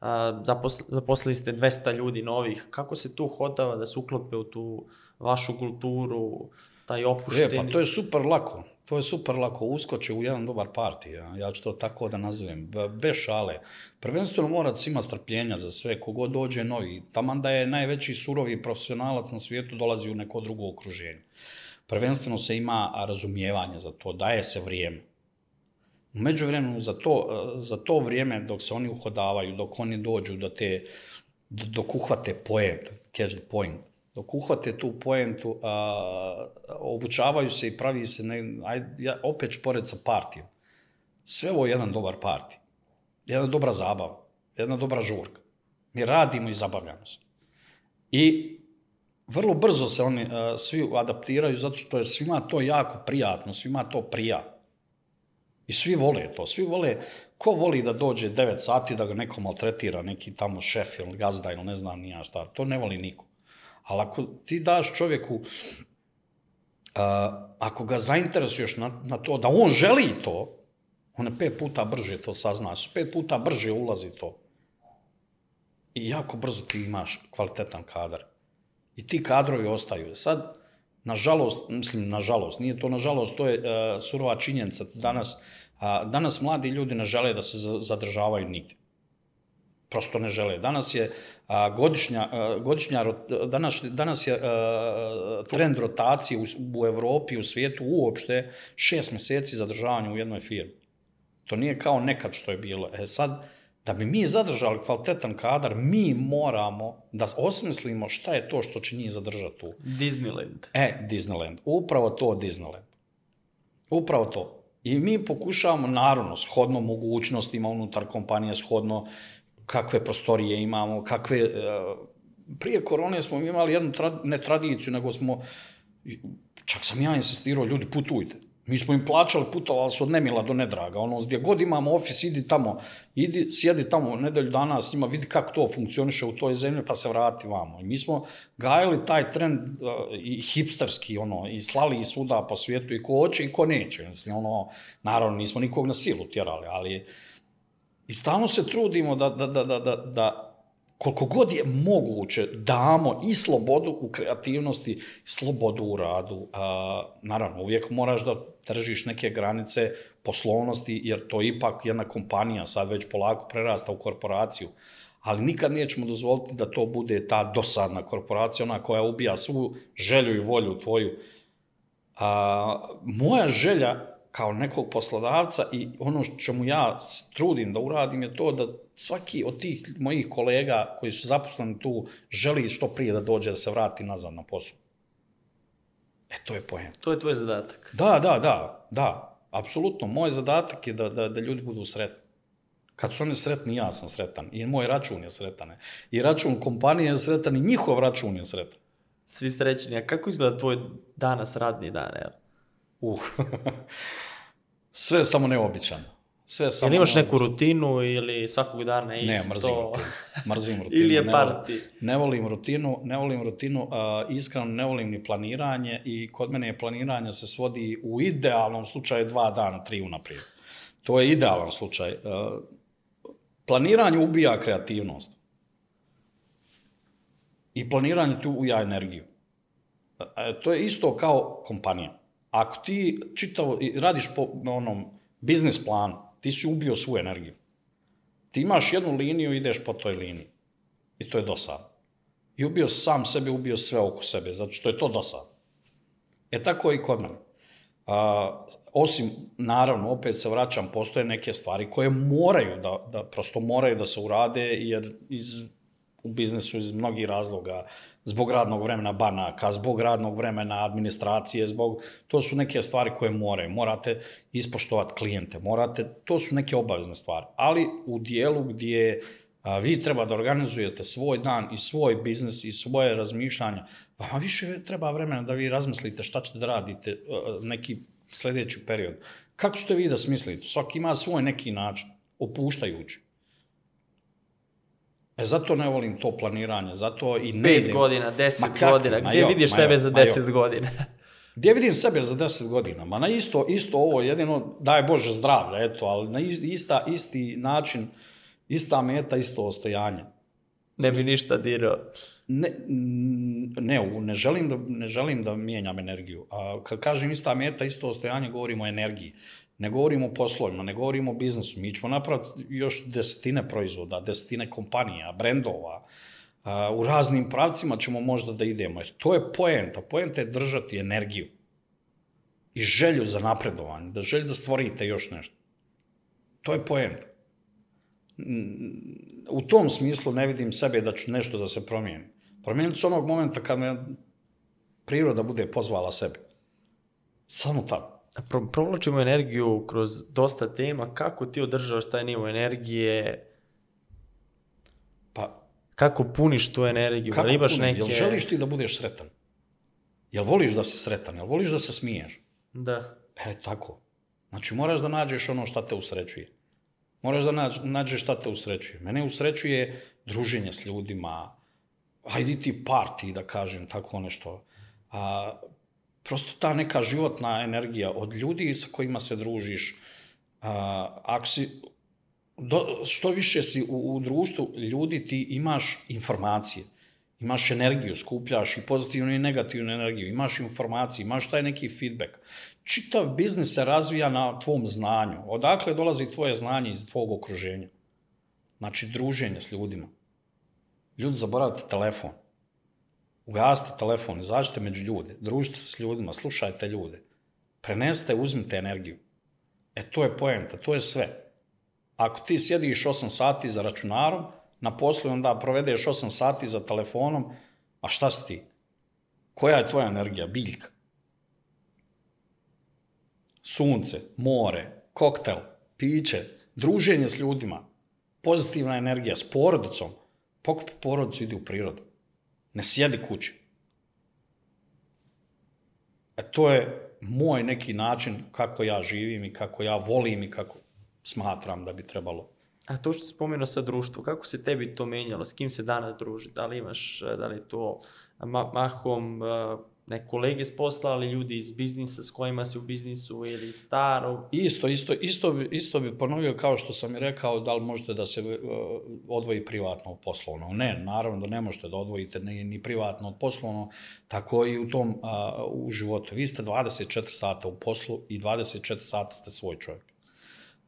a, zaposl, zaposlili ste 200 ljudi novih, kako se tu uhodava da se uklope u tu vašu kulturu, taj E, opušteni... pa to je super lako. To je super lako. Uskoče u jedan dobar parti. Ja, ja ću to tako da nazovem. Be- Bez šale. Prvenstveno mora da ima strpljenja za sve. Kogod dođe novi. Taman da je najveći surovi profesionalac na svijetu dolazi u neko drugo okruženje. Prvenstveno se ima razumijevanje za to. Daje se vrijeme. U međuvremenu za to, eh, za to vrijeme dok se oni uhodavaju, dok oni dođu do te, dok uhvate point, catch the point, dok uhvate tu poentu, a, obučavaju se i pravi se, ne, aj, ja opet pored sa partijom. Sve ovo je jedan dobar partij. Jedna dobra zabava. Jedna dobra žurka. Mi radimo i zabavljamo se. I vrlo brzo se oni uh, svi adaptiraju zato što je svima to jako prijatno, svima to prija. I svi vole to, svi vole, ko voli da dođe 9 sati da ga neko maltretira, neki tamo šef ili gazda ili ne znam nija šta, to ne voli niko. Ali ako ti daš čovjeku, uh, ako ga zainteresuješ na, na to, da on želi to, on pet puta brže to saznaš, pet puta brže ulazi to. I jako brzo ti imaš kvalitetan kadar. I ti kadrovi ostaju. Sad, nažalost, mislim, nažalost, nije to nažalost, to je uh, surova činjenica. Danas, uh, danas mladi ljudi ne žele da se zadržavaju nigde. Prosto ne žele. Danas je a, godišnja, a, godišnja danas, danas je a, trend rotacije u, u Evropi, u svijetu uopšte šest meseci zadržavanja u jednoj firmi. To nije kao nekad što je bilo. E sad, da bi mi zadržali kvalitetan kadar, mi moramo da osmislimo šta je to što će njih zadržati tu. Disneyland. E, Disneyland. Upravo to Disneyland. Upravo to. I mi pokušavamo, naravno, shodno mogućnostima unutar kompanije, shodno kakve prostorije imamo, kakve... Uh, prije korone smo imali jednu, tra, ne tradiciju, nego smo... Čak sam ja insistirao, ljudi, putujte Mi smo im plaćali, putovali su od nemila do nedraga. Ono, gdje god imamo ofis, idi tamo, idi, sjedi tamo nedelju dana s njima, vidi kako to funkcioniše u toj zemlji, pa se vrati vamo. I mi smo gajali taj trend uh, i hipsterski, ono, i slali i svuda po svijetu, i ko hoće i ko neće. Mislim, ono, naravno, nismo nikog na silu tjerali, ali i stalno se trudimo da, da, da, da, da, da koliko god je moguće damo i slobodu u kreativnosti, slobodu u radu. A, naravno, uvijek moraš da držiš neke granice poslovnosti, jer to ipak jedna kompanija sad već polako prerasta u korporaciju. Ali nikad nećemo dozvoliti da to bude ta dosadna korporacija, ona koja ubija svu želju i volju tvoju. A, moja želja kao nekog poslodavca i ono čemu ja trudim da uradim je to da svaki od tih mojih kolega koji su zaposleni tu želi što prije da dođe da se vrati nazad na posao. E, to je pojem. To je tvoj zadatak. Da, da, da, da, apsolutno. Moj zadatak je da, da, da ljudi budu sretni. Kad su oni sretni, ja sam sretan. I moj račun je sretan. I račun kompanije je sretan i njihov račun je sretan. Svi srećni. A kako izgleda tvoj danas radni dan? Evo? Uh, sve samo neobičano. Sve samo Jel imaš neku rutinu ili svakog dana isto? Ne, mrzim rutinu. Mrzim rutinu. ili je ne parti? Volim, ne volim rutinu, ne volim rutinu, uh, iskreno ne volim ni planiranje i kod mene je planiranje se svodi u idealnom slučaju dva dana, tri unaprijed. To je idealan slučaj. Uh, planiranje ubija kreativnost. I planiranje tu uja energiju. Uh, to je isto kao kompanija. Ako ti čitavo, radiš po onom biznis planu, ti si ubio svu energiju. Ti imaš jednu liniju i ideš po toj liniji. I to je dosadno. I ubio sam sebe, ubio sve oko sebe, zato što je to dosadno. E tako i kod mene. A, osim, naravno, opet se vraćam, postoje neke stvari koje moraju da, da prosto moraju da se urade, jer iz u biznesu iz mnogih razloga, zbog radnog vremena banaka, zbog radnog vremena administracije, zbog, to su neke stvari koje moraju. Morate ispoštovati klijente, morate, to su neke obavezne stvari. Ali u dijelu gdje a, vi treba da organizujete svoj dan i svoj biznes i svoje razmišljanja, vama više treba vremena da vi razmislite šta ćete da radite neki sljedeći period. Kako ćete vi da smislite? Svaki ima svoj neki način, opuštajući. E, zato ne volim to planiranje, zato i ne Pet idem. godina, deset kako, godina, ma gdje jo, vidiš sebe jo, za deset godina? Gdje vidim sebe za 10 godina? Ma na isto, isto ovo, jedino, daj Bože zdravlja, eto, ali na ista, isti način, ista meta, isto ostojanje. ne bi ništa dirao. Ne, ne, ne, želim da, ne želim da mijenjam energiju. A kad kažem ista meta, isto ostojanje, govorimo o energiji. Ne govorimo o poslovima, ne govorimo o biznesu. Mi ćemo napraviti još desetine proizvoda, desetine kompanija, brendova. A, u raznim pravcima ćemo možda da idemo. To je poenta. Poenta je držati energiju i želju za napredovanje, da želju da stvorite još nešto. To je poenta. U tom smislu ne vidim sebe da ću nešto da se promijeni. Promijenit ću onog momenta kad me priroda bude pozvala sebi. Samo tako. Pro, provlačimo energiju kroz dosta tema. Kako ti održavaš taj nivo energije? Pa, Kako puniš tu energiju? kako da imaš punim? neke... Jel želiš ti da budeš sretan? Jel voliš da si sretan? Jel voliš da se smiješ? Da. E, tako. Znači, moraš da nađeš ono šta te usrećuje. Moraš da nađ, nađeš šta te usrećuje. Mene usrećuje druženje s ljudima, hajdi ti parti, da kažem, tako nešto. A, prosto ta neka životna energija od ljudi sa kojima se družiš. A, ako si, do, što više si u, u društvu ljudi, ti imaš informacije imaš energiju, skupljaš i pozitivnu i negativnu energiju, imaš informacije, imaš taj neki feedback. Čitav biznis se razvija na tvom znanju. Odakle dolazi tvoje znanje iz tvog okruženja? Znači, druženje s ljudima. Ljudi, zaboravite telefon. Ugasite telefon, izađite među ljude, družite se s ljudima, slušajte ljude. Prenesite, uzmite energiju. E, to je poenta, to je sve. Ako ti sjediš 8 sati za računarom, na poslu i onda provedeš 8 sati za telefonom, a šta si ti? Koja je tvoja energija? Biljka. Sunce, more, koktel, piće, druženje s ljudima, pozitivna energija, s porodicom. Pokupi porodicu, idi u prirodu. Ne sjedi kući. E to je moj neki način kako ja živim i kako ja volim i kako smatram da bi trebalo A to što spomenuo sa društvo, kako se tebi to menjalo? S kim se danas druži? Da li imaš, da li to ma mahom uh, ne kolege s posla, ali ljudi iz biznisa s kojima si u biznisu ili staro? Isto, isto, isto, bi, isto bi ponovio kao što sam i rekao, da li možete da se uh, odvoji privatno od poslovno. Ne, naravno da ne možete da odvojite ni, ni privatno od poslovno, tako i u tom uh, u životu. Vi ste 24 sata u poslu i 24 sata ste svoj čovjek.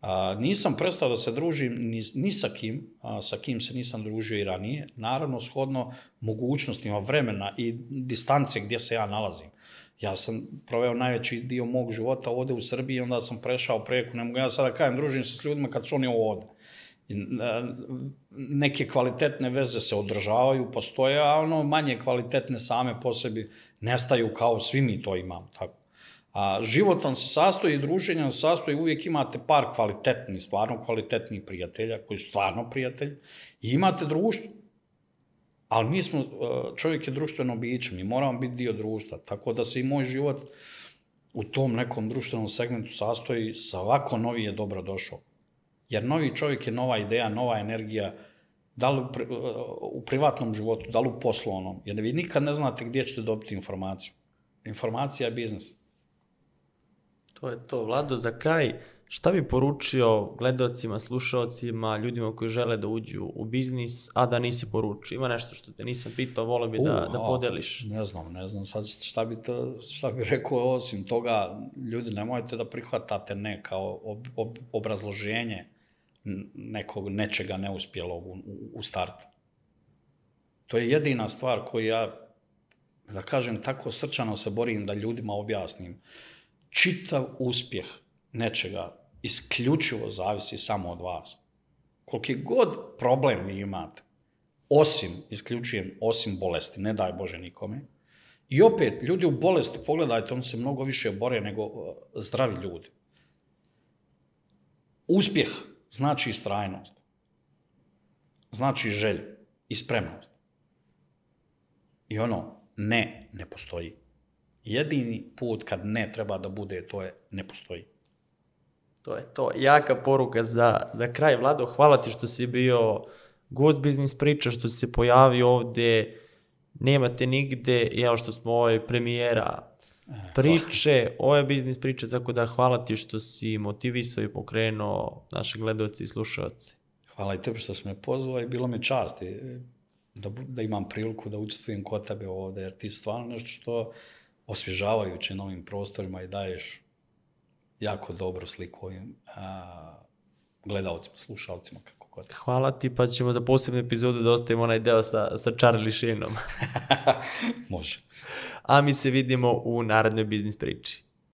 A, nisam prestao da se družim ni, ni sa kim, a, sa kim se nisam družio i ranije, naravno shodno mogućnostima vremena i distance gdje se ja nalazim. Ja sam proveo najveći dio mog života ovde u Srbiji, onda sam prešao preko, ne mogu ja sada kajem, družim se s ljudima kad su oni ovde. I, a, neke kvalitetne veze se održavaju, postoje, a ono manje kvalitetne same po sebi nestaju kao svi mi to imamo, tako. A život vam se sastoji, druženja se sastoji, uvijek imate par kvalitetnih, stvarno kvalitetnih prijatelja, koji su stvarno prijatelji, i imate društvo. Ali mi smo, čovjek je društveno biće, mi moramo biti dio društva, tako da se i moj život u tom nekom društvenom segmentu sastoji, svako novi je dobro došao. Jer novi čovjek je nova ideja, nova energija, da li u, pri, u privatnom životu, da li u poslovnom, jer vi nikad ne znate gdje ćete dobiti informaciju. Informacija je biznis. To je to. Vlado, za kraj, šta bi poručio gledalcima, slušalcima, ljudima koji žele da uđu u biznis, a da nisi poručio? Ima nešto što te nisam pitao, volio bi da, da podeliš. Ne znam, ne znam sad šta bi, to, šta bi rekao osim toga, ljudi nemojte da prihvatate ne kao ob, ob, obrazloženje nekog nečega neuspjelog u, u, startu. To je jedina stvar koju ja, da kažem, tako srčano se borim da ljudima objasnim čitav uspjeh nečega isključivo zavisi samo od vas. Koliki god problem vi imate, osim, isključujem, osim bolesti, ne daj Bože nikome, i opet, ljudi u bolesti, pogledajte, on se mnogo više bore nego uh, zdravi ljudi. Uspjeh znači istrajnost, znači želj i spremnost. I ono, ne, ne postoji. Jedini put kad ne treba da bude, to je ne postoji. To je to. Jaka poruka za, za kraj. Vlado, hvala ti što si bio gost biznis priča, što si se pojavio ovde. Nemate nigde, evo što smo ovaj premijera priče, ovo je biznis priče, tako da hvala ti što si motivisao i pokrenuo naše gledalce i slušalce. Hvala i tebi što si me pozvao i bilo mi čast da, da imam priliku da učestvujem kod tebe ovde, jer ti stvarno nešto što osvježavajuće na ovim prostorima i daješ jako dobro sliku ovim a, gledalcima, slušalcima, kako god. Hvala ti, pa ćemo za posebnu epizodu da ostavimo onaj deo sa, sa Charlie Sheenom. Može. A mi se vidimo u narednoj biznis priči.